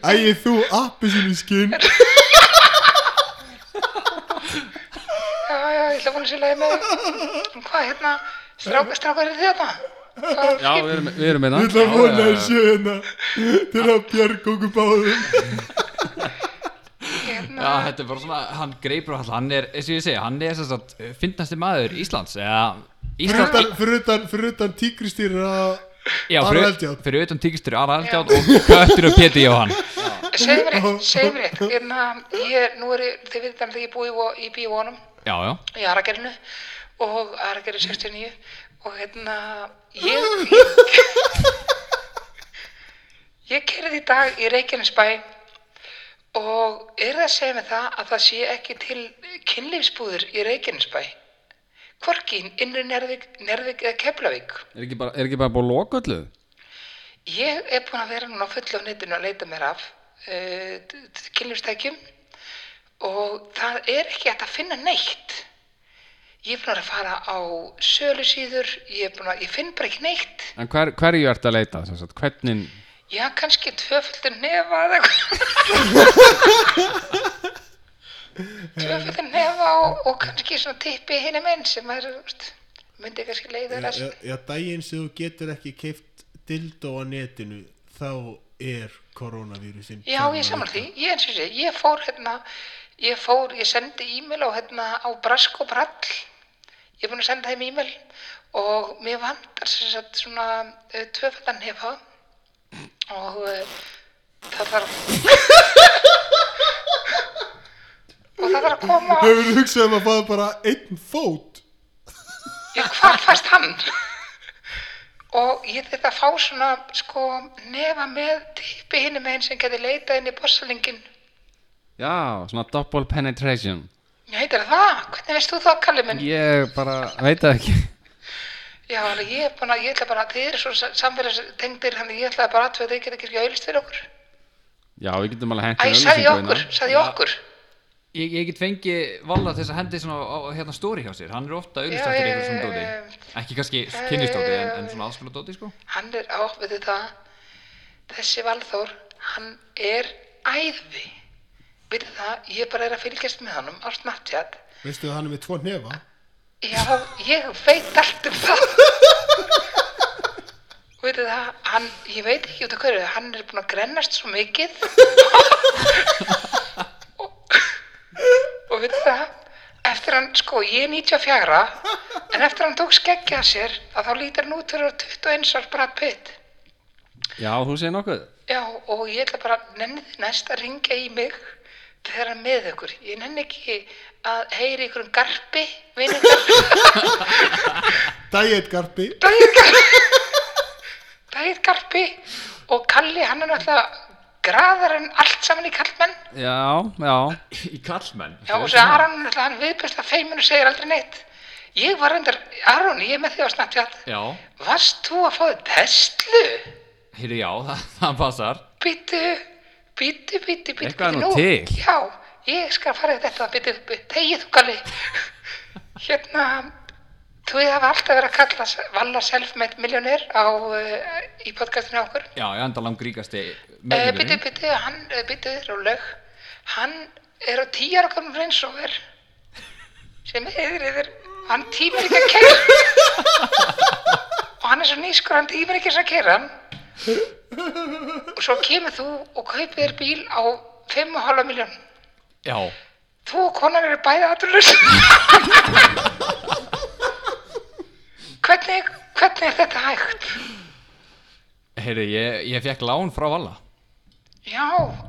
Ægir þú appi sinni skinn *laughs* ég ætla að vona sér leiði með þig. Hvað hérna, strákar, strákar er? Hvað er Já, við erum, við erum með Ég ætla að vona þessu hérna til að bjarga okkur báðum. *laughs* Já, þetta er bara svona, hann greipur all, hann er, eins og ég segi, hann er þess að finnasti maður Íslands, eða Fyrir Íslands, utan, fyrir utan, fyrir utan tígristýra já, Ara fyrir, Eldjárn. fyrir utan tíkistur Ara Eldjátt og Köttur og Pétur Jóhann. segðu mér eitt, segðu mér eitt. Hérna, ég, nú er, ég- þið veit þannig að ég búi í, bíónum Já, já, í Aragerinu og Aragerir 69 og hérna, ég, *laughs* ég, ég kerði í dag í Reykjanesbæ og er það að segja mig það að það sé ekki til kynlífsbúður í Reykjanesbæ? Hvorki innri Nervik, Nervik eða Keflavík. Er ekki bara, er ekki bara búið loköllu? ég er búin að vera núna full á netinu að leita mér af uh, kynlífstækjum. Og það er ekki að finna neitt. Ég er búin að fara á sölusíður ég, að, ég finn bara ekki neitt. En hver, hverju ert að leita? Hvernig, já, kannski tvöföldur nefa eða eitthvað. *laughs* Tvöföldur nefa og, og kannski svona tippi hinni menn sem er, veist, myndi kannski leiða Já, já, já, daginn sem þú getur ekki keift dildó á netinu þá er koronavírusin Já, ég saman því, ég sé, ég fór hérna, ég fór, ég sendi e-mail á hérna á Brask og Brall, ég er búin að senda þeim e-mail og mér sem sagt svona uh, tvöfaldan hefa og uh, það þarf, og það þarf að koma, Hefur þú hugsað um að fáða bara einn fót? ég hvar fæst hann? Og ég þetta að fá svona, sko, nefa með tippi hinum einn sem geti leitað inn í bossalingin. já, svona double penetration Já, heitir það? Hvernig veist þú það, Kalli minn? Ég bara veit ekki Já, alveg, ég er búin að, ég ætla bara, þið eru svo samfélagstengdir, þannig ég ætla bara að þau geta ekki auðlist fyrir okkur. Já, við getum alveg hengt Æ, sagði okkur, sagði okkur. Ég, ég get fengið Valla þess að hendi svona á, á hérna stóri hjá sér, hann er ofta auðvist Já, eftir já, eitthvað svona dóti. Ekki kannski kynlistóti, en, en svona aðskona dóti, sko. Hann er á, veitu það, þessi Valþór, hann er æði. Veitu það, ég bara er að fylgjast með honum á Snapchat. Veistu að hann er með tvo nefa? Já, ég veit allt um það. Veitu það, hann, ég veit ekki út af hverju, hann er búin að grennast svo mikið. og, og veitu það, eftir hann, sko, ég er 94, en eftir hann tók skeggja sér, að þá lítur hann út fyrir 21 árs Brad Pitt. Já, þú segir nokkuð Já, og ég ætla bara, nennið næst að ringja í mig er með ykkur. Ég nenni ekki að heyri ykkur um garpi, vinningar. *laughs* Diet Garpi Dægir Garpi og Kalli, hann er náttúrulega graðar en allt saman í kallmenn. Já, já Í kallmenn. Já, og svo Aron, náttúrulega, hann viðbjöst að feiminn og segir aldrei neitt. Ég var reyndar, Aron, ég er með því á. Já, Varst þú að fá þið Tesla? heyrðu já, það, það passar. Býttu, býttu, býttu, býttu, Eitthvað nú til. Já, ég skal fara þetta, býttu, tegið þú Kalli. *laughs* Hérna, þú hafa alltaf verið að kalla Valla self-made millionær á, uh, í podcastinu okkur. Já, ég enda langt ríkasti Uh, meðlumurinn. byttu, byttu, hann, uh, byttu, róleg, hann er á ára komum Range Rover *laughs* sem heiður yfir, hann tímir ekki að kæra *laughs* og hann er svo nýskur, hann tímir ekki að kæra hann og svo kemur þú og kaupir þér bíl á 5,5 miljón Já, þú og konan eru bæði aðurlust hvernig, hvernig er þetta hægt? heyrðu, ég, ég fekk lán frá Valla. Já,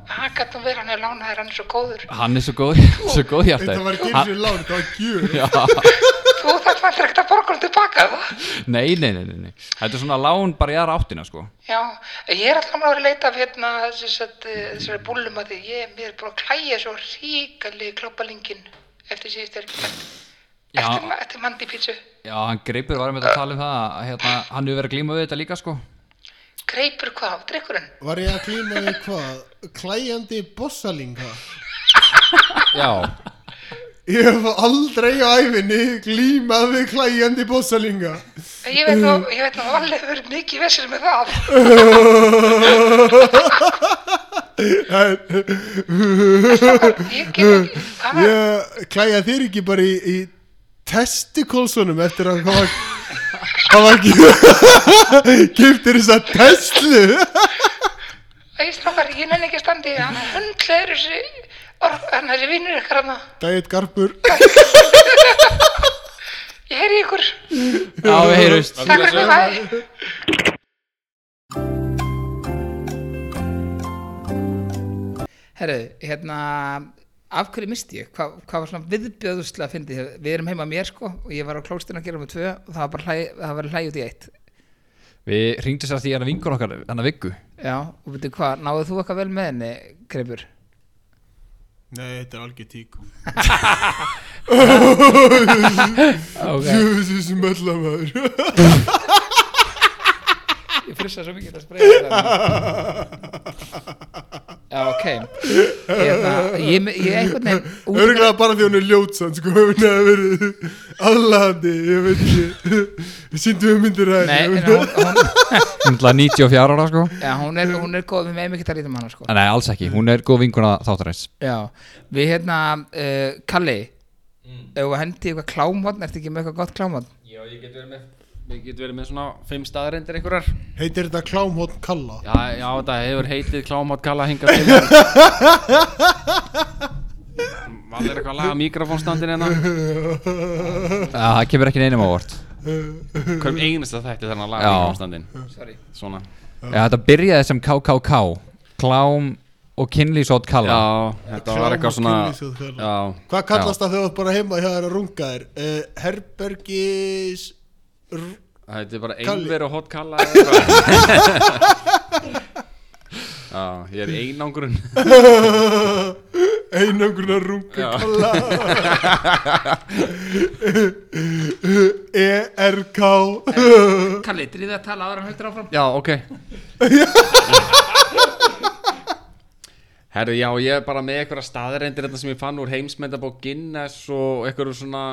það gæti nú verið hann er lánaðir, hann er svo góður Hann er svo góð, *laughs* svo góð hjarta. Þetta var ekki eins og lán, þetta var gjör Já, *laughs* þú þarf það ekkert að borga hann tilbaka það nei, nei, nei, nei, nei. Þetta er svona lán bara í aðra áttina, sko. Já, ég er alltaf að leita af hérna þessari, þessari búllum að því ég mér er búin að klæja svo ríkalegi klopalingin eftir síðust er Já, eftir, eftir mandi pítsu já, hann greipur var með að tala um það að hérna, hann hefur verið að glíma við þetta líka, sko. Greipur hvað, drikkurinn Var ég að klíma við hvað? Klæjandi bossalinga? Já, Ég hef aldrei á æfinni glímað við klæjandi bossalinga. Ég veit nú, ég veit nú alveg verið mikið vessir með það. *laughs* Klæja þér ekki bara í, í testikolsunum eftir að hann var var *laughs* kiptir þess að Tesla *laughs* Æ, strákar, ég nenni ekki að standi hann hundleður þessi orð, hann þessi vinnur ykkar hann Dæit Garpur. *laughs* Ég heyri ykkur. Já, við heyrust takk fyrir mig, bæ Herru, hérna af hverju misti ég? Hva, hvað var svona viðbjöðuslega að fyndi við erum heima mér sko og ég var á klóstinu að gera með tvö og það var bara hlæ, það var hlæ út í eitt. Við ringdum sér að því að vingur okkar Þannig vikku já, og veitu hvað, náðu þú eitthvað vel með henni Greipur? Nei, þetta er algjör tík. *laughs* Ok, Þessi smella maður ég *laughs* frissa svo mikið að spreja það já, ok. Hérna, ég, ég einhvern veginn út- Örgulega bara því hún er ljótsann sko hefur neða verið aðlandi ég veit ekki. Við síndum við myndir að Nei, en hún, hún, Hún er 94 ára sko. Já, hún, er, hún er góð, við meðum ekki að líta um hana sko. Nei, alls ekki, hún er góð vinkuna þáttarins. Já, við hérna uh, Kalli ef við hendi eitthvað klámhotn, ertu ekki með eitthvað gott klámhotn? Já, ég get verið með Við getum verið með svona fimm staðarindir einhverjar. Heitir þetta klámhótt kalla? Já, já, þetta hefur heitið klámátt kalla hingað til *laughs* Valur eitthvað að laga mikrofónstandin hérna. Það kemur ekki neinum ávart Hverjum einasta þætti þannig að laga mikrofónstandin Sorry. Svona. Já, þetta byrjaði sem KKK Klám og kynlísótt kalla. Já, þetta var eitthvað svona Já, Hvað kallast það þegar þú bara heima hjá þér að runga þér? Uh, herbergis þetta er bara einver og hot kalla eða eitthvað. *laughs* Já, ég er einangrun. *laughs* Einangrun að runga kalla ERK Kalli, drýði að tala hann höfður áfram. Já, ok. Herru, já, ég er bara með einhverja staðreindir þetta sem ég fann úr heimsmyndabók Guinness og einhverju svona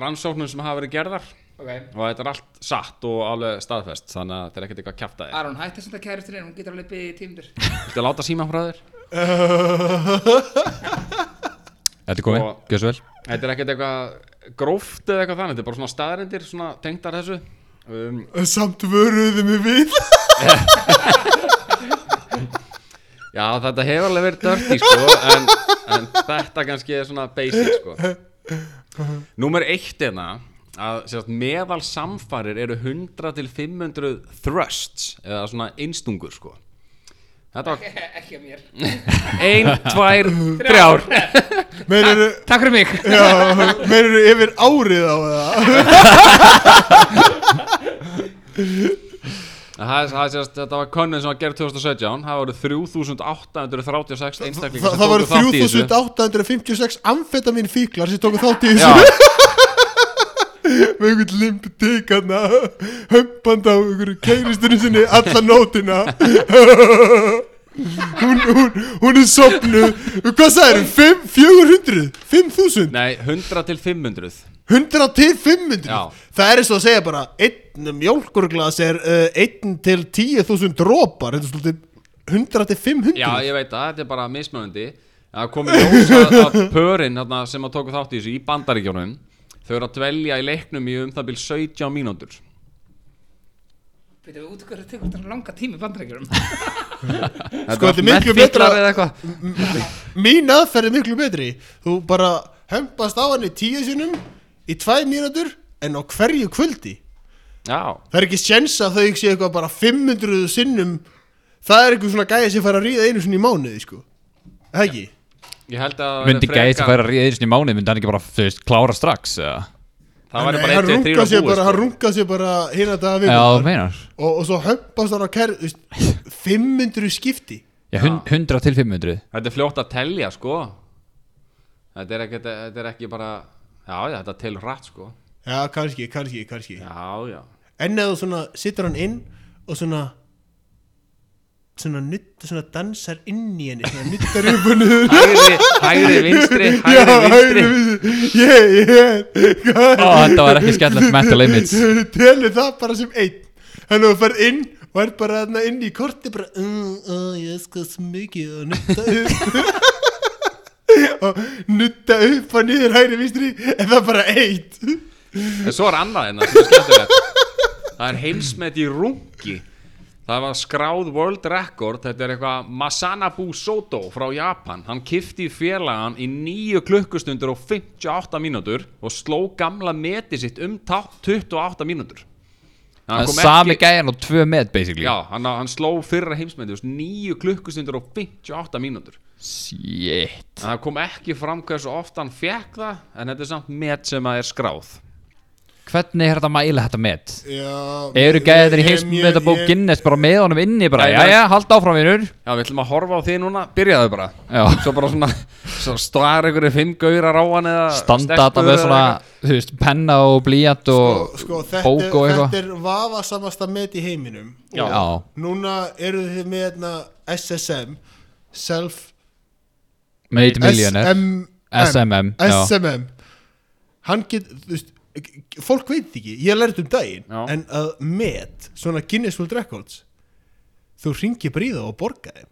rannsóknum sem hafa verið gerðar Ok. Og þetta er allt satt og alveg staðfest þannig að þetta er ekkert eitthvað kjafta þér. Aron, hætti að senda kærustur inn, hún getur alveg byggðið í tímundur Þetta láta síma frá þér? Þetta er komið, svo vel. Þetta er ekkert eitthvað gróft eða eitthvað þannig Þetta er bara svona staðreindir, svona tengdar þessu. Um, Samt vöruðu mig við. *laughs* Já, þetta hefur alveg verið dirty sko en, en þetta kannski er svona basic sko. *laughs* Númer eitt hérna að sérst, meðal samfarir eru 100 til 500 thrusts eða svona einstungur sko. Þetta var *laughs* Ekki að mér. *laughs* Ein, tvær, þrjár. *laughs* Meinirðu, Takk fyrir mig. Já, meinirðu yfir árið á það Það það sérst, þetta var könnun sem var gerð 2017 það voru 3836 einstaklingar Það voru tóku þátt í þessu. 3856 amfetamin fíklar sem tóku þátt í Já, þessu með einhvern limp dik hann hömpand á einhverju keiristunni sinni alla nótina. Hún, hún, hún er sopnu hvað sagður, 400 5000, nei, 100 til 500 100 til 500 Já. það er eins og að segja bara einn mjólkurglas er uh, 1 til 10.000 drópar þetta er svolítið 100 til 500 Já, ég veit það, þetta er bara mismunandi. Það komið ljós að, að pörin þarna, sem að tóku þátt í þessu í bandaríkjónum þau eru að dvelja í leiknum í um það byrj 17 mínútur. Við út hverju tekur þetta langa tími í bandarækjurum Þetta *laughs* Sko, þetta er miklu betra- fíklar eða eitthvað. *laughs* Mín aðferð er miklu betri. Þú bara hömpast á henni tíu sinum í tvæ mínútur en á hverju kvöldi? Já, það er ekki sjens að þau sé eitthvað bara 500 sinnum. Það er eitthvað svona gæði sem fær að ríða einu sinni í mánuði sko. Það ekki? Ég held að Myndi gæði sem færa í mánuð Myndi hann ekki bara, þú veist, klára strax eða? Það væri Nei, bara hann 1, 2, 3 rungar og sér búið bara, hann sko. rungar sér bara hérna daga Já, þú vikur meinar. Og, og svo hömpast hann á kerð þú veist, 500 skipti. Já, hun- 100 til 500 Þetta er fljótt að telja sko. Þetta er ekki, þetta er ekki bara Já, já, þetta telur hratt sko. Já, kannski, kannski, kannski. Já, já. En eða svona sittur hann inn og svona svona nutt, svona dansar inn í henni svona nuttar upp og niður. Hægri, hægri, vinstri, Já, hægri, vinstri. Ég, ég Ó, þetta var ekki skemmtilegt *laughs* mental image Telur það bara sem einn. Þannig að þú ferð inn og er bara þarna inn í korti bara mm, oh, ég skal smikið og nutta upp. *laughs* Og nutta upp og niður hægri vinstri en það er bara eitt. En svo er annað hérna sem er skemmtilegt. Það er heimsmet í rungi Það var skráð world record. Þetta er eitthvað Masanabu Soto frá Japan. Hann kifti félagan í 9 klukkustundur og 58 mínútur og sló gamla meti sitt um tá- 28 mínútur. Hann kom Sami ekki- gæjan og tvö met basically. Já, hann, hann sló fyrra heimsmeti 9 klukkustundur og 58 mínútur. Shit. Það kom ekki fram hversu oft hann fekk það En þetta er samt met sem að er skráð Hvernig er þetta að mæla þetta met? Já, Eru gæðir í heimsmetabók Guinness bara með honum inni bara? Nei, Já, já, halda áfram vinnur Já, við ætlum að horfa á því núna, byrjaðu bara. Já. Svo bara svona, svo star einhverju fimm gaurar á hann eða Standa stelpur þetta með svona, þú veist, penna og blíjant og Sko, þetta, bók og eitthvað. þetta er vafasamasta met í heiminum. Já. Já, Núna eru þið með hérna, SSM Self made millionaire. SMM SMM. SMM Hann get, þú veist Fólk veit ekki, ég lærði um daginn Já. En að met, svona Guinness World Records Þú ringir bríða og borga þeim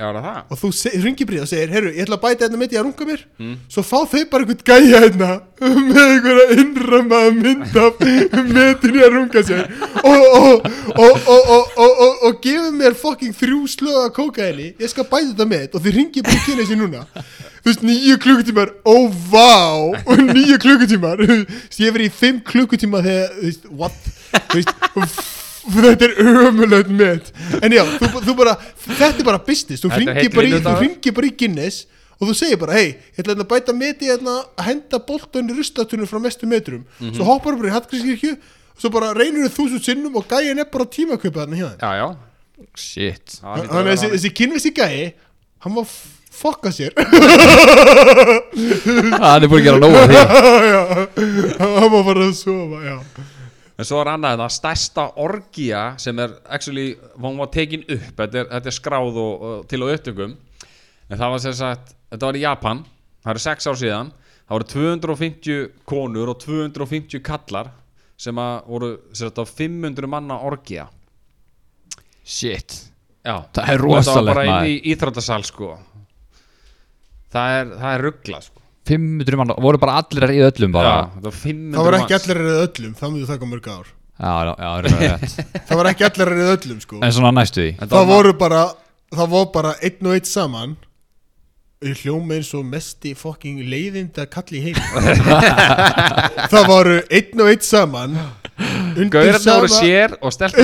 Já, er það það? og þú ringir bríð og segir herru, ég ætla að bæta hérna mitt í að runga mér. Mm. svo fá þau bara einhvern gæja hérna með einhverja innramaða mynd af metin í að runga sér. Og, gefið mér fucking þrjú slöga kókaini, ég skal bæta þetta með og þið ringir bara í kynni sér núna. Þú veist, nýju klukkutímar, ó vá! Og nýju klukkutímar Þú *laughs* veist, ég verið í fimm klukkutíma þegar, þú veist, what? Þú veist, þetta er ömulegt með en já, þú, þú bara þetta er bara business, þú ringir bara, í- þú bara í Guinness og þú segir bara, hei, ég ætla hérna að bæta meti hérna að henda boltan í rustatunum frá mestu metrum, Mhm. svo hoppar þú bara í Hallgrímskirkju, svo bara reynir þau þúsund sinnum og gæin er bara þarna hjá þeim Já, já. Shit. Þannig að þessi, þessi kynvesti gæi hann var fokka sér. *laughs* Það er búin að gera nóg af því. *laughs* Hann var bara að sofa já. En svo er annað það stærsta orgía sem er actually, hún var tekin upp þetta er, þetta er skráð og, og til á upptökum. En það var sem sagt þetta var í Japan, það eru sex ár síðan það voru 250 konur og 250 kallar sem að voru sem sagt á 500 manna orgía. Shit. Já, Það er Og þetta var rosalegt, bara inn maður. í íþróttasal sko. Það er, það er ruggla sko 500 mann, voru bara allir í öllum bara. Já, þetta var 500 það var ekki manns. allir reyða öllum það myndi taka mörg ár. Já, já, já, það er rétt. *laughs* Það var ekki allir reyða öllum sko. En svona næstu því. Það var- voru bara það voru bara einn og einn saman í hljóma eins og mesti fucking leiðinda kalli heim *laughs* það voru einn og einn saman undir Gaurarnir voru sér og sér *laughs*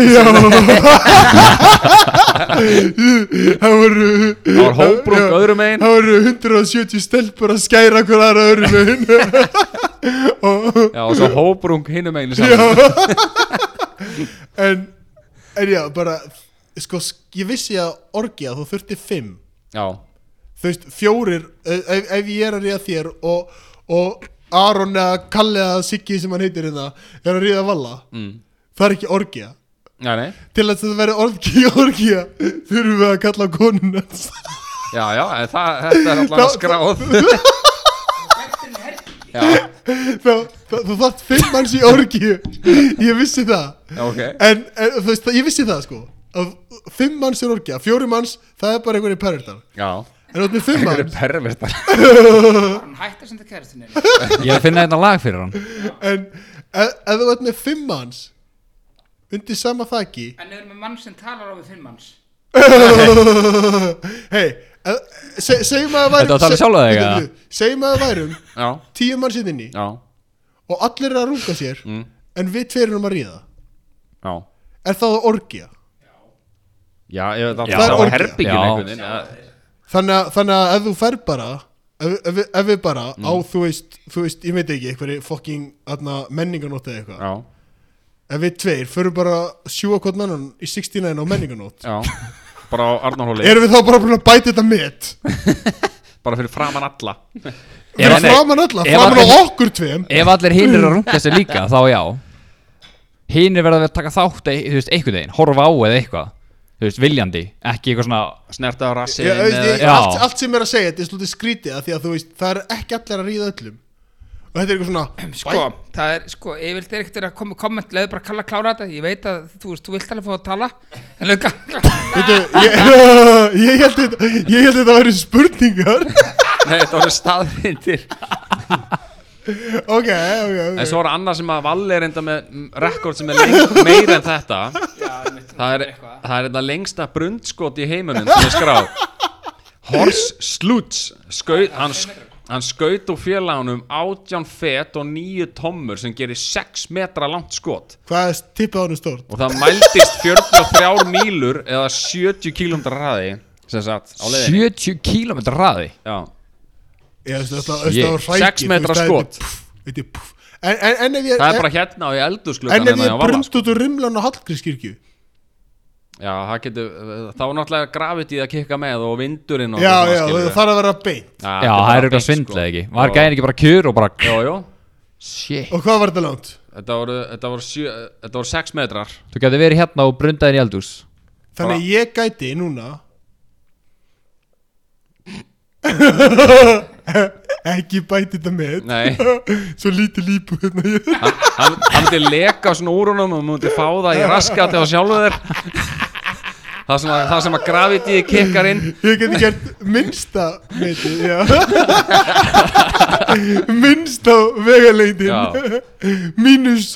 það voru Það var hóbrúk öðrum megin. Það voru 170 stelpur að skæra hver aðra öðrum *laughs* og Já, og svo hóbrung hinum megin saman *laughs* en, en já, bara sko, ég vissi að orgja þú þurfti fimm. Já, þú veist, fjórir ef, ef ég er að ríða þér og, og Aron eða Kalli eða Siggi sem hann heitir hérna er að ríða valla. Mm. það er ekki orgja já, til að þetta veri orgja *laughs* orgja þurfum við að kalla konuna Já, já, það, þetta er allan að skráð. *laughs* þú þátt fimm manns í orgju ég vissi það. Já, ok. En, en þú veist, ég vissi það sko. Fimm manns er orgja, fjóri manns það er bara einhverju pervertar. Já, en þú veist með fimm einhverju manns pervertar *laughs* Hann hætti að senda kærastinu Ég er að finna þetta lag fyrir hann en ef, ef þú ert með fimm manns undir sama þaki En við erum með mann sem talar á við fimm manns *laughs* hei se, segjum að það værum Þetta var að tala sjálfa þig, eða? segjum að það værum Já, tíu manns inn í já, og allir er að runga sér Mm. en við tveir erum að ríða já er það orgja Já, ég veit að Já. það var orgía. herbyggin Já. einhvern veginn. Þannig að, þannig að ef þú fer bara ef, ef, ef við bara Mm. á þú veist, þú veist, ég veit ekki eitthvað fucking menninganótt eða eitthvað. Já, ef við tveir förum bara að sjúa hvort annan í 69 á menninganótt já. Bara á Arnarhóli. Erum við þá bara búin að bæta þetta met? *laughs* Bara fyrir framan alla. Fyrir nei, framan alla, Ef framan á allir- okkur tveim. Ef allir hinn eru að runga sér líka, *laughs* þá já. Hinn er verið að taka þátt ei- Þú veist, einhvern veginn, horfa á eða eitthvað Þú veist, viljandi, ekki eitthvað svona Snerta á rassin ég, ég, Já. allt, allt sem er að segja, þetta er slútið skrítið af því að þú veist, það er ekki allir að ríða öllum. Og þetta er eitthvað svona *clears throat* Sko, það er, sko, ég vil þeir ekkert að koma komment Leðu bara að kalla klára þetta. Ég veit að, þú veist, þú vilt alveg fá að tala. En Veitu, ég, *laughs* ég held þetta ég held þetta að vera spurningar. Nei, þetta voru staðrindir *laughs* ok, ok, ok. En svo er annað sem að Valli er enda með rekord sem er leng, meira en þetta. Já, einmitt, Það er, það er þetta lengsta brundskot í heiminum sem er skráð. Horst Sluts skaut, hann, hann skaut úr félagunum 18 fet og 9 tommur sem gerir 6 metra langt skot. Hvað er tippið á hann stórt? og það mældist 43 mílur eða 70 km hraði sem sagt á leiðinni. 70 km hraði? Já, Ég þetta var hrækið Sex metra skot. Er ég það er bara hérna á í eldursklugan En ef ég brund út úr rimlan á Hallgrímskirkju Já, það getur, þá er náttúrulega gravity að kikka með og vindurinn og Já, svona, já, það þarf að vera beint Já, þetta það bara er eitthvað beint, svindlega sko. ekki Var Já. gæðin ekki bara kjur og bara Jú, jú, Shit Og hvað var þetta langt? þetta voru, þetta voru, sjö, þetta voru 6 metrar Þú gæti verið hérna og brundaðin í eldús Þannig að ég gæti núna *laughs* *laughs* Ekki bæti þetta með. Nei, *laughs* Svo lítið lípu hérna. Hann, hann, hann myndi leka svona úr honum og myndi fá það í raskati á sjálfu þér. Það sem að, það sem að gravity kikkar inn. Ég geti gert minnsta meiti, *laughs* Minnsta vegalengdin. Já. Mínus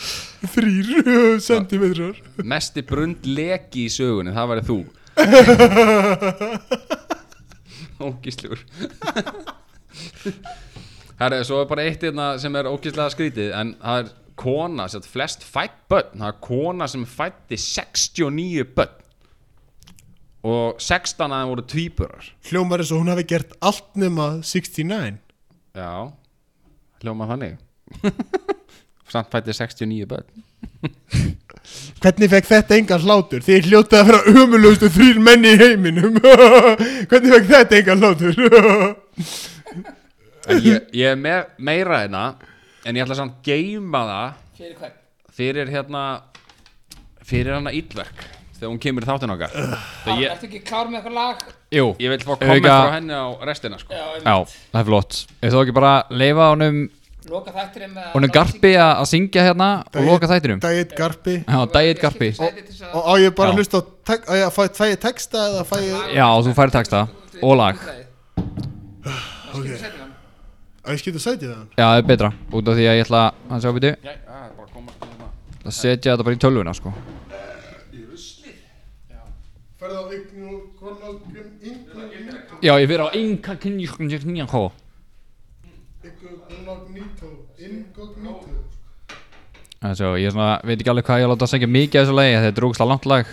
þrýr sentimetrar. Mesti brund leki í sögunni, það væri þú. Ógíslegur Herri, svo er bara eitt hérna sem er ógíslega skrítið En það er kona, sem sagt, flest fætt börn Það er kona sem fætti 69 börn. Og 16 af þeim voru tvíburar. Hljómar eins og hún hafi gert allt nema 69 Já, hljóma þannig. *laughs* Samt fætti 69 börn. *laughs* Hvernig fekk þetta engan hlátur? Þið hljótið að vera umulustu þrýr menni í heiminum. *laughs* Hvernig fekk þetta engan hlátur? Ég, ég er með meira hérna En ég ætla samt að geima það Fyrir hvern? Fyrir hérna Fyrir hana íllverk Þegar hún kemur í þáttinn okkar ég, Ertu ekki klár með eitthvað lag? Jú ég vil fá Auka- komment frá henni á restina sko. Já, Já, það er flott Ef þú ekki bara leifa honum Loka þættirinn með Honum Garpi að að syngja hérna og loka þættinum Dæit Garpi Já, Dæit Garpi Og á ég bara Já. að hlusta á tek- á ég að fæ, fæ ég texta eða fæ ég Já, þú færi texta og lag Ok Á ég skilta sætið það? Já, það er betra Út af því að ég ætla að sjá býtu Já, það er bara að koma hérna. að setja þetta bara í tölvuna sko. Færðu á inkognito Já, ég fyrir á enga kynja hó Inkognito Inkognito Þannig að ég svona, veit ekki alveg hvað ég á að láta að segja mikið af þessu lagi Þetta er ógustlega langt lag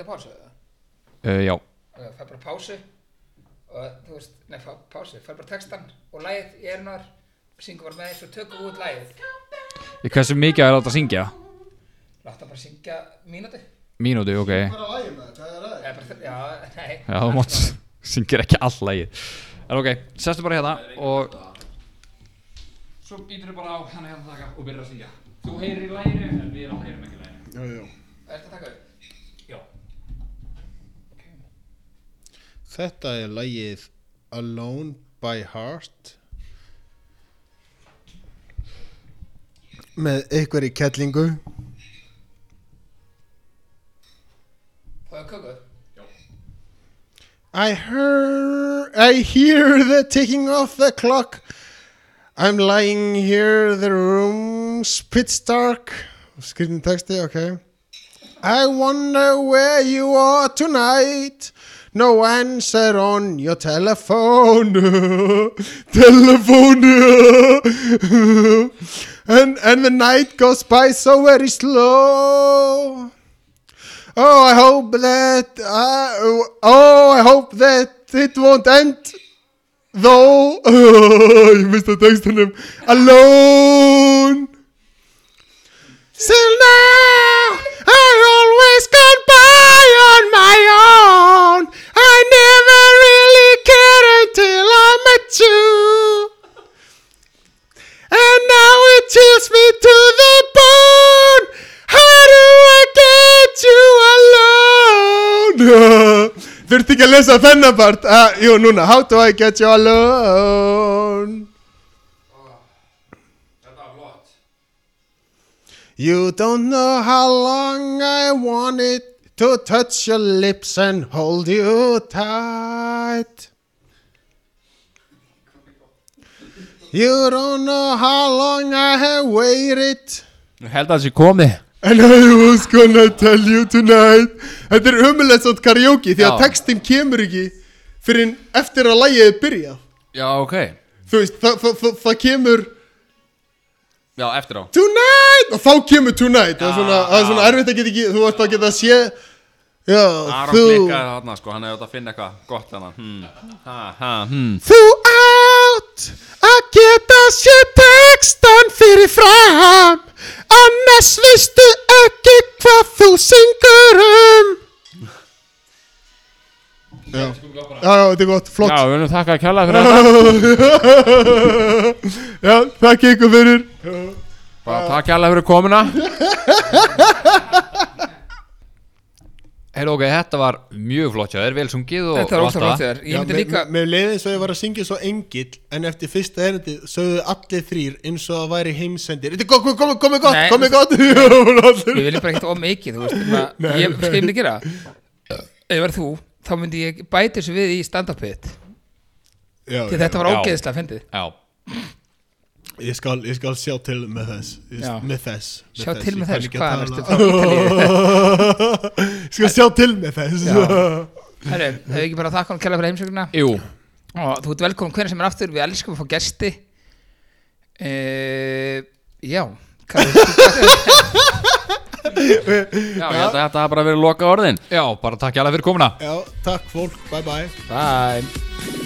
Að þetta pásu eða? uh, Já, Ok, fær bara pásu Og þú veist, nei, fá pásu Fær bara textan og lagið í erunar Syngur bara með eins og tökum út lagið. Ég hversu mikið að ég láta að syngja? Láta bara syngja mínúti Mínúti, ok. Er að lægja með þetta? Hvað er að bara, já, nei. Já, þú mátt *laughs* syngir ekki all lagið. En ok, sestu bara hérna og Svo býtur bara á hann hérna taka og byrjar að syngja. Þú heyrir í laginu en við erum heyrum ekki í laginu. Já, já að? Já Þetta er lægið Alone by Heart. Með kettlingu. Það er köku? I hear I hear the ticking of the clock. I'm lying here the room's pitch dark. Skrifin texti, ok. I wonder where you are tonight No answer on your telephone *laughs* Telephone *laughs* and, and the night goes by so very slow Oh, I hope that I, oh, I hope that it won't end though. *laughs* ég misti textunum. Alone. Still now, met you. And now it chills me to the bone. How do I get you alone? *laughs* Þurfti ekki að lesa þennabart. Uh, jú, núna. How do I get you alone? You don't know how long I wanted to touch your lips and hold you tight. You don't know how long I have waited. Ég held að það sé komið. And I was gonna tell you tonight. Þetta er umulegt svona karaoke Því að Já. textin kemur ekki Fyrir eftir að lægið byrjað. Já, ok. Þú veist, það, það, það, það kemur Já, eftir á. Tonight! Og þá kemur tonight. Það er svona, það er svona erfitt að geta ekki Þú ert að geta að sé Já, Aron þú klikkaði þarna sko, hann hefði átt að finna eitthvað gott hann hmm. ha, ha, hmm. Þú átt geta sé textan fyrir fram. Annars vistu ekki hvað þú syngur um. Já, já, þetta er gott, flott. Já, við viljum þakka að kjalla fyrir þetta. *laughs* Já, þakk ykkur fyrir. Bara takk kjalla fyrir komuna *laughs* Heyrðu ok, þetta var mjög flott hjá þér, vel sungið og Þetta var allt flott það. þér. Ég myndi líka Mér leiði eins og ég var að syngja svo engill En eftir fyrsta erindi sögðu allir þrýr eins og það væri heimsendir. Þetta er gott, komið, gott, komið gott Ég vil bara ekkert of mikið þú veist *laughs* Nei, Ég ég myndi gera? Ef ég var þú Þá myndi ég bæta þessu við í stand-upið þetta var Já. ógeðslega fyndið. Já, Ég skal, ég skal sjá til með þess. Já. Með þess með Sjá þess. til Ég með kann þess ekki Hvað að ertu tala. frá Ítalíu Ég skal sjá til með þess. Já. Herru, hefur ekki bara þakka hann kærlega fyrir heimsökuna jú, og þú ert velkomin hvernig sem er aftur. Við elskum að fá gesti. Uh, Já. Hvað- Já, ég held að þetta hafa bara verið loka orðin já, bara takk hjá fyrir komuna. Já, takk fólk, bye bye. Bye